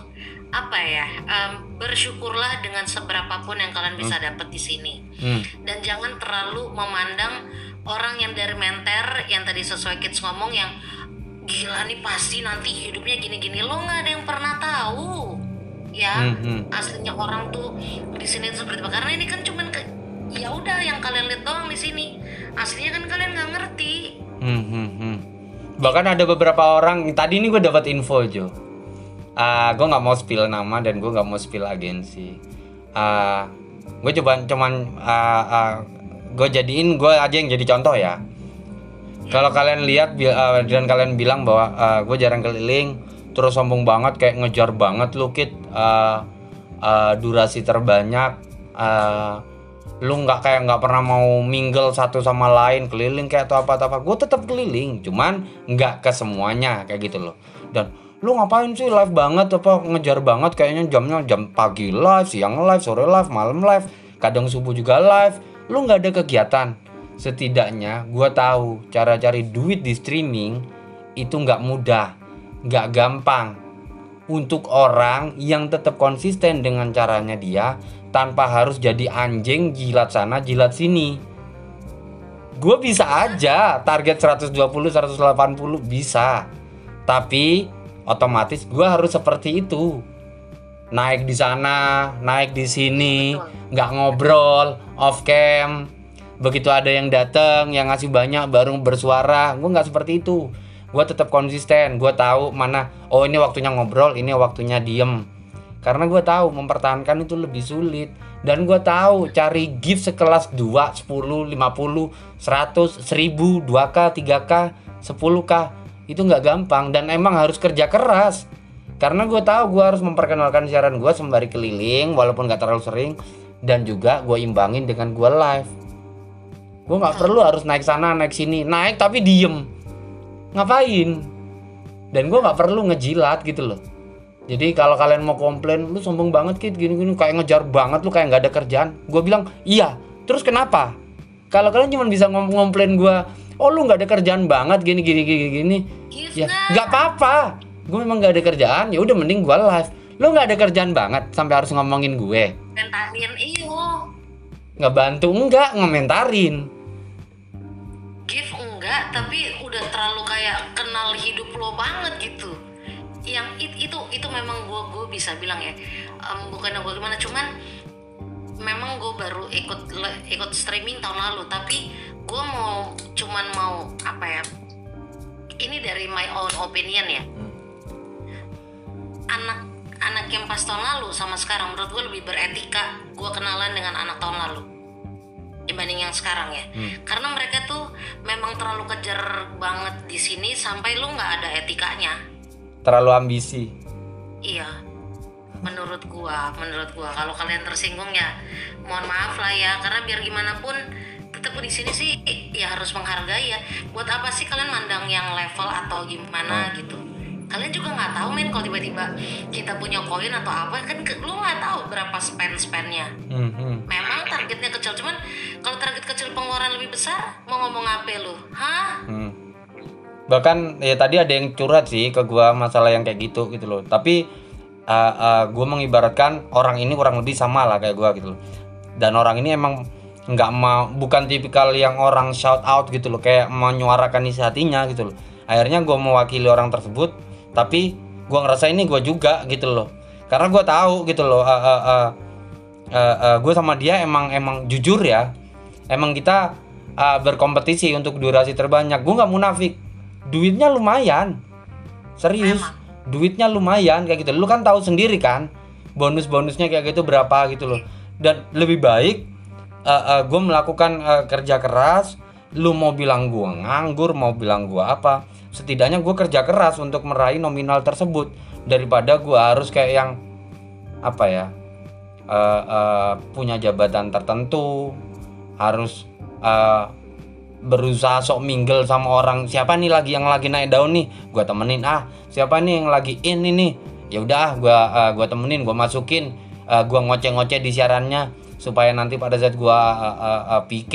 apa ya em, bersyukurlah dengan seberapapun yang kalian bisa dapat di sini Hmm. dan jangan terlalu memandang orang yang dari menter yang tadi sesuai kids ngomong yang gila nih pasti nanti hidupnya gini-gini lo nggak ada yang pernah tahu ya Hmm, hmm. aslinya orang tuh di sini tuh seperti apa karena ini kan cuman ke, ya udah yang kalian lihat doang di sini aslinya kan kalian nggak ngerti Hmm, hmm, hmm. Bahkan ada beberapa orang tadi ini gue dapat info Jo. Ah, gue nggak mau spill nama dan gue nggak mau spill agensi. Ah, gue coba cuman ah, ah, gue jadiin gue aja yang jadi contoh ya. Kalau kalian lihat ah, dan kalian bilang bahwa ah, gue jarang keliling, terus sombong banget kayak ngejar banget lu kit ah, ah, durasi terbanyak. ah, lu nggak kayak nggak pernah mau mingle satu sama lain keliling kayak atau apa apa gue tetap keliling cuman nggak ke semuanya kayak gitu loh dan lu ngapain sih live banget apa ngejar banget kayaknya jamnya jam pagi live siang live sore live malam live kadang subuh juga live lu nggak ada kegiatan setidaknya gue tahu cara cari duit di streaming itu nggak mudah nggak gampang untuk orang yang tetap konsisten dengan caranya dia tanpa harus jadi anjing jilat sana jilat sini. Gue bisa aja target 120 180 bisa. Tapi otomatis gue harus seperti itu. Naik di sana, naik di sini, nggak ngobrol, off cam. Begitu ada yang datang yang ngasih banyak baru bersuara, gue nggak seperti itu. Gue tetap konsisten, gue tahu mana oh ini waktunya ngobrol, ini waktunya diem karena gue tahu mempertahankan itu lebih sulit dan gue tahu cari gift sekelas 2, 10, 50, 100, 1000, 2k, 3k, 10k itu nggak gampang dan emang harus kerja keras. Karena gue tahu gue harus memperkenalkan siaran gue sembari keliling walaupun nggak terlalu sering dan juga gue imbangin dengan gue live. Gue nggak perlu harus naik sana naik sini. Naik tapi diem. Ngapain? Dan gue nggak perlu ngejilat gitu loh. Jadi kalau kalian mau komplain, lu sombong banget kit. Gini-gini kayak ngejar banget lu kayak nggak ada kerjaan. Gue bilang iya. Terus kenapa? Kalau kalian cuma bisa ngom ngomplain gue, oh lu nggak ada kerjaan banget. Gini gini gini gini. Give Ya nah. nggak apa-apa. Gue memang nggak ada kerjaan. Ya udah mending gue live. Lu nggak ada kerjaan banget sampai harus ngomongin gue. komentarin iyo Nggak bantu enggak ngomentarin. give enggak tapi udah terlalu kayak kenal hidup lo banget gitu yang it- itu itu memang gue gue bisa bilang ya em, bukan gue gimana cuman memang gue baru ikut ikut streaming tahun lalu tapi gue mau cuman mau apa ya ini dari my own opinion ya. Anak anak yang pas tahun lalu sama sekarang menurut gue lebih beretika gue kenalan dengan anak tahun lalu dibanding yang sekarang ya. Karena mereka tuh memang terlalu kejar banget di sini sampai lu nggak ada etikanya. Terlalu ambisi. iya. Menurut gua menurut gua. Kalau kalian tersinggung ya mohon maaf lah ya. Karena biar gimana pun tetap di sini sih ya harus menghargai ya buat apa sih kalian mandang yang level atau gimana gitu kalian juga nggak tahu men kalau tiba-tiba kita punya koin atau apa kan ke- lu nggak tahu berapa spend spendnya Hmm, hmm. memang targetnya kecil cuman kalau target kecil pengeluaran lebih besar mau ngomong apa lu hah Hmm. Bahkan ya tadi ada yang curhat sih ke gua masalah yang kayak gitu gitu loh. Tapi uh, uh, gua mengibaratkan orang ini kurang lebih sama lah kayak gua gitu loh. Dan orang ini emang nggak mau bukan tipikal yang orang shout out gitu loh kayak menyuarakan isi hatinya gitu loh. Akhirnya gua mewakili orang tersebut tapi gua ngerasa ini gua juga gitu loh. Karena gua tahu gitu loh uh, uh, uh, uh, uh, gue sama dia emang emang jujur ya. Emang kita uh, berkompetisi untuk durasi terbanyak. Gue nggak munafik. Duitnya lumayan. Serius. Duitnya lumayan kayak gitu. Lu kan tahu sendiri kan bonus bonusnya kayak gitu berapa gitu loh. Dan lebih baik uh, gue melakukan uh, kerja keras. Lu mau bilang gue nganggur mau bilang gue apa? Setidaknya gue kerja keras untuk meraih nominal tersebut. Daripada gue harus kayak yang apa ya uh, uh, punya jabatan tertentu. Harus uh, berusaha sok mingle sama orang. Siapa nih lagi yang lagi naik daun nih? Gua temenin ah siapa nih yang lagi in ini ya udah gua uh, gua temenin gua masukin. Uh, gua ngoceh-ngoceh di siarannya supaya nanti pada saat gua uh, uh, uh, PK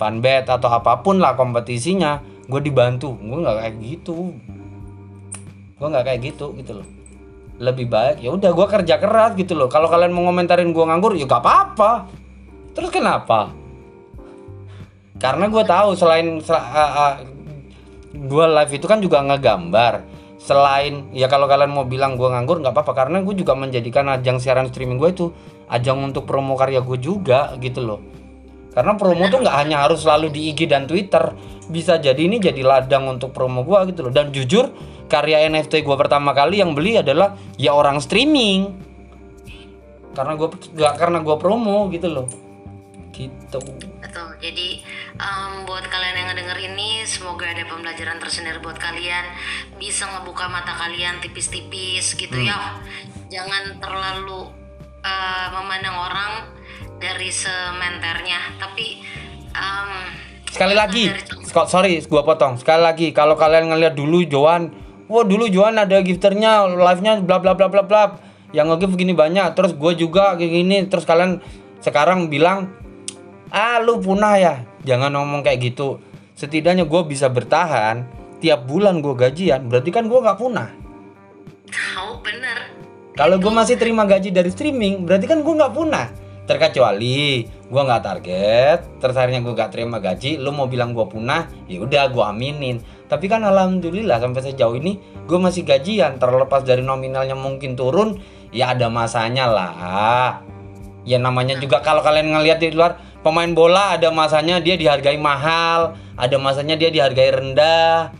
fanbet atau apa pun lah kompetisinya gue dibantu. Gue nggak kayak gitu. Gue nggak kayak gitu gitu loh. Lebih baik ya udah gue kerja keras gitu loh. Kalau kalian mau ngomentarin gue nganggur ya gak apa-apa. Terus kenapa? Karena gue tahu selain sel, uh, uh, gue live itu kan juga ngegambar. Selain ya kalau kalian mau bilang gue nganggur nggak apa-apa. Karena gue juga menjadikan ajang siaran streaming gue itu ajang untuk promo karya gue juga gitu loh. Karena promo tuh nggak hanya harus selalu di IG dan Twitter bisa jadi ini jadi ladang untuk promo gue gitu loh. Dan jujur karya NFT gue pertama kali yang beli adalah ya orang streaming. Karena gue nggak karena gue promo gitu loh. Gitu. Betul. Jadi um, buat kalian yang ngedenger ini semoga ada pembelajaran tersendiri buat kalian. Bisa ngebuka mata kalian tipis-tipis gitu Hmm. ya. Jangan terlalu uh, memandang orang dari sementernya. Tapi um, sekali lagi sorry gua potong. Sekali lagi kalau kalian ngeliat dulu Joan wah dulu Joan ada gifternya live nya bla bla bla bla bla. Yang nge begini banyak terus gue juga kayak gini. Terus kalian sekarang bilang ah lu punah ya. Jangan ngomong kayak gitu. Setidaknya gue bisa bertahan tiap bulan gue gajian berarti kan gue nggak punah kalau gue masih terima gaji dari streaming, berarti kan gue nggak punah. Terkecuali gue nggak target, terus gue nggak terima gaji, lu mau bilang gue punah, ya udah gue aminin. Tapi kan alhamdulillah sampai sejauh ini gue masih gajian, terlepas dari nominalnya mungkin turun, ya ada masanya lah. Ya namanya juga kalau kalian ngelihat di luar pemain bola ada masanya dia dihargai mahal, ada masanya dia dihargai rendah.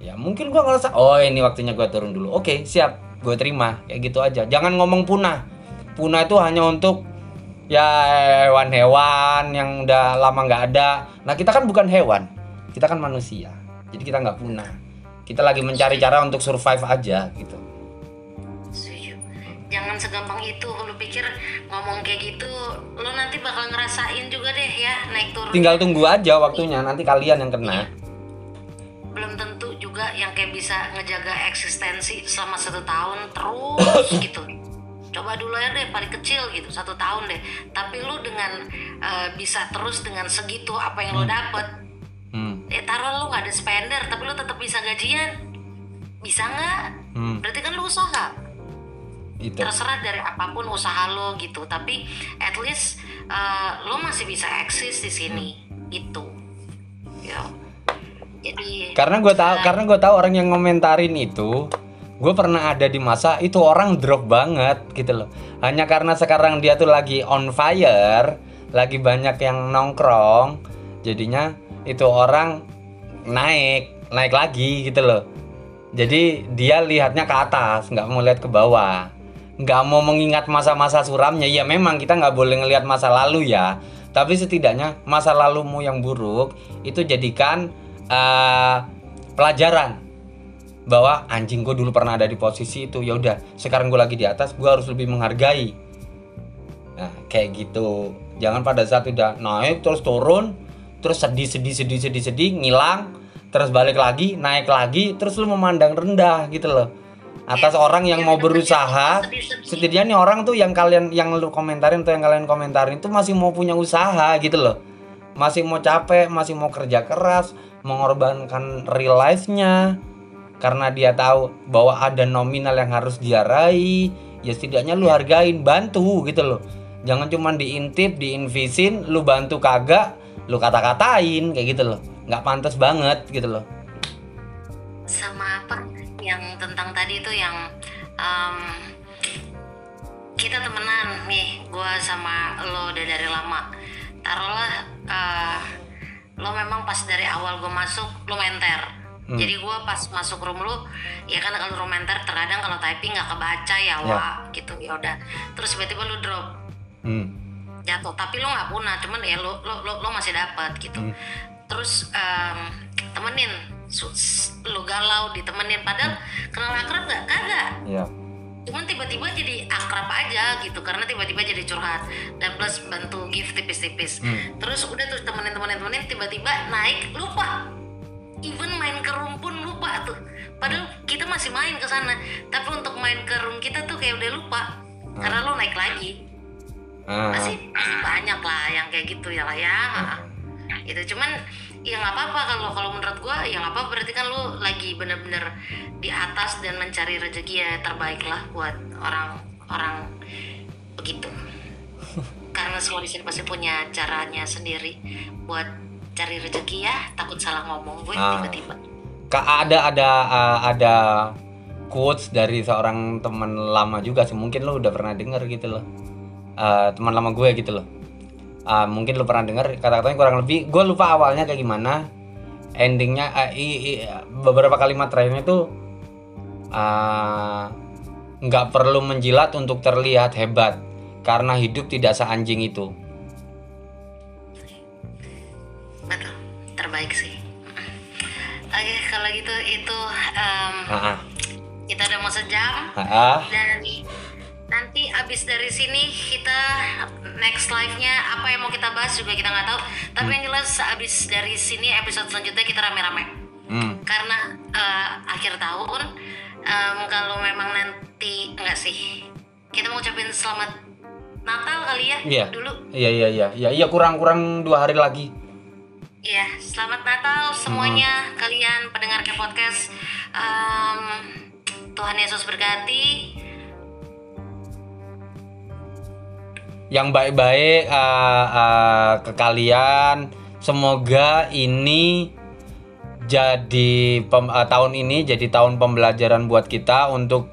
Ya mungkin gua ngerasa oh ini waktunya gua turun dulu. Oke siap, gue terima kayak gitu aja. Jangan ngomong punah. Punah itu hanya untuk ya hewan-hewan yang udah lama nggak ada. Nah kita kan bukan hewan, kita kan manusia. Jadi kita nggak punah. Kita lagi mencari cara untuk survive aja gitu. jangan segampang itu lu pikir ngomong kayak gitu lu nanti bakal ngerasain juga deh ya naik turun Tinggal tunggu aja waktunya. Nanti kalian yang kena. belum tentu juga yang kayak bisa ngejaga eksistensi selama satu tahun terus gitu. Coba dulu ya deh paling kecil gitu satu tahun deh. Tapi lu dengan eh, bisa terus dengan segitu apa yang lu dapet Hmm. ya taruh lu nggak ada spender tapi lu tetap bisa gajian. Bisa nggak? Hmm. berarti kan lu usaha. Itu. terserah dari apa pun usaha lo gitu tapi at least uh, lo masih bisa eksis di sini. Gitu. Ya jadi karena gue tahu karena gue tahu orang yang ngomentarin itu gue pernah ada di masa itu orang drop banget gitu loh. Hanya karena sekarang dia tuh lagi on fire lagi banyak yang nongkrong jadinya itu orang naik naik lagi gitu loh. Jadi dia lihatnya ke atas nggak mau lihat ke bawah. Nggak mau mengingat masa-masa suramnya. Ya memang kita nggak boleh ngelihat masa lalu ya. Tapi setidaknya masa lalumu yang buruk itu jadikan eh, pelajaran. Bahwa anjing gue dulu pernah ada di posisi itu. Ya udah sekarang gue lagi di atas gue harus lebih menghargai. Nah kayak gitu. Jangan pada saat udah naik terus turun terus sedih sedih sedih sedih sedih ngilang terus balik lagi naik lagi terus lu memandang rendah gitu loh. Atas orang yang mau berusaha setidaknya orang tuh yang kalian yang lu komentarin tuh yang kalian komentarin itu masih mau punya usaha gitu loh masih mau capek masih mau kerja keras mengorbankan real life-nya. Karena dia tahu bahwa ada nominal yang harus dia raih ya setidaknya lu hargain bantu gitu loh. Jangan cuma diintip diinvisin lu bantu kagak lu kata-katain kayak gitu loh. Nggak pantas banget gitu loh. Sama apa yang tentang tadi itu yang um, kita temenan nih gue sama lo udah dari lama taruhlah uh, lo memang pas dari awal gue masuk lo menter. Hmm. jadi gue pas masuk room lu ya kan kalau room menter terkadang kalau typing nggak kebaca ya Ya. wah gitu ya udah. Terus tiba-tiba lu drop. Hmm. jatuh tapi lo nggak punah cuman ya lo lo lo, lo masih dapat gitu. Hmm. terus em, temenin lo galau ditemenin. Padahal kenal akrab nggak? Kagak. Ya cuman tiba-tiba jadi akrab aja gitu karena tiba-tiba jadi curhat. Dan plus bantu gift tipis-tipis. Hmm. terus udah terus temenin temenin temenin tiba-tiba naik lupa. Even main ke room pun lupa tuh. Padahal kita masih main ke sana. Tapi untuk main ke room kita tuh kayak udah lupa. Karena lo naik lagi. Ah. masih, masih banyak lah yang kayak gitu ya lah ya. Itu cuman ya nggak apa-apa. Kalau kalau menurut gua ya nggak apa berarti kan lu lagi bener-bener di atas dan mencari rezeki ya terbaik lah buat orang-orang begitu. Karena semua di sini pasti punya caranya sendiri buat cari rezeki ya. Takut salah ngomong gue Ah. tiba-tiba. Kak ada ada uh, ada quotes dari seorang teman lama juga sih. Mungkin lo udah pernah denger gitu loh. Uh, teman lama gue gitu loh Uh, mungkin lo pernah denger kata-katanya kurang lebih gue lupa awalnya kayak gimana. Endingnya uh, i- i- beberapa kalimat terakhirnya tuh uh, nggak perlu menjilat untuk terlihat hebat karena hidup tidak seanjing itu. Betul terbaik sih. Oke kalau gitu itu em, ah. kita udah mau sejam. Ah, ah. dan nanti abis dari sini kita next live-nya apa yang mau kita bahas juga kita nggak tahu tapi yang jelas abis dari sini episode selanjutnya kita rame-rame Hmm. karena eh, akhir tahun em, kalau memang nanti enggak sih kita mau ucapin selamat Natal kali ya Iya. dulu Iya iya iya iya iya kurang kurang dua hari lagi. Iya, selamat Natal semuanya kalian pendengar ke podcast. Em, Tuhan Yesus berkati. Yang baik-baik uh, uh, ke kalian. Semoga ini jadi pem- uh, tahun ini jadi tahun pembelajaran buat kita untuk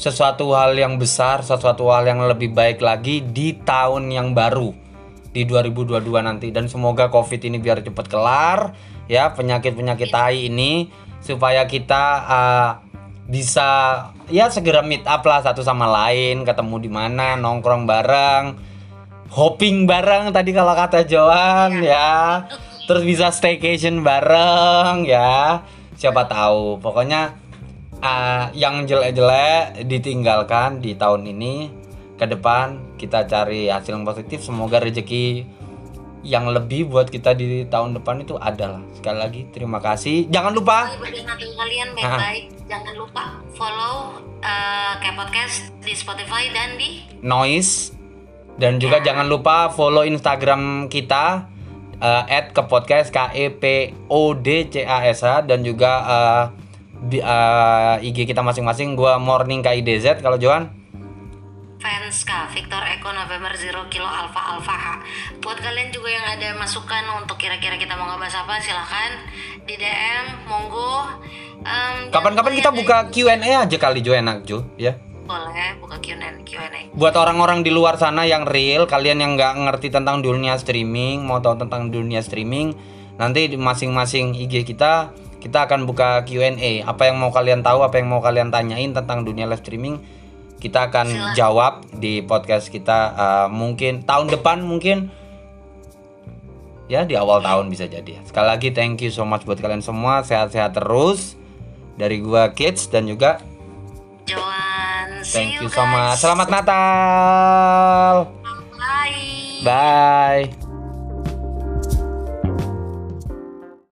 sesuatu hal yang besar, sesuatu hal yang lebih baik lagi di tahun yang baru di 2022 nanti dan semoga covid ini biar cepat kelar ya penyakit-penyakit tai ini supaya kita uh, bisa ya segera meet up lah satu sama lain ketemu di mana nongkrong bareng hopping bareng tadi kalau kata Joan ya. Terus bisa staycation bareng ya. Siapa tahu. Pokoknya ah, yang jelek-jelek ditinggalkan di tahun ini. Ke depan kita cari hasil yang positif. Semoga rezeki yang lebih buat kita di tahun depan itu adalah sekali lagi terima kasih. Jangan lupa. Kalian baik-baik. Jangan lupa follow eh, kayak podcast di Spotify dan di noise dan juga jangan lupa follow Instagram kita eh, at ke podcast k e p o d c a s h dan juga eh, di- eh, IG kita masing-masing gua morning KIDZ kalau Johan Fanska Victor Eko November Zero Kilo Alpha Alpha H. Buat kalian juga yang ada masukan untuk kira-kira kita mau ngebahas apa silahkan di DM monggo. Em, kapan-kapan kita buka Q&A aja kali Jo enak Jo ya boleh buka Q&A Q&A. buat orang-orang di luar sana yang real kalian yang nggak ngerti tentang dunia streaming mau tahu tentang dunia streaming nanti di masing-masing IG kita kita akan buka Q&A apa yang mau kalian tahu apa yang mau kalian tanyain tentang dunia live streaming kita akan Silakan. jawab di podcast kita uh, mungkin tahun depan mungkin. Ya di awal tahun bisa jadi. Sekali lagi thank you so much buat kalian semua. Sehat-sehat terus. Dari gua kids dan juga Joan, see thank you you so much selamat Natal Bye. Bye.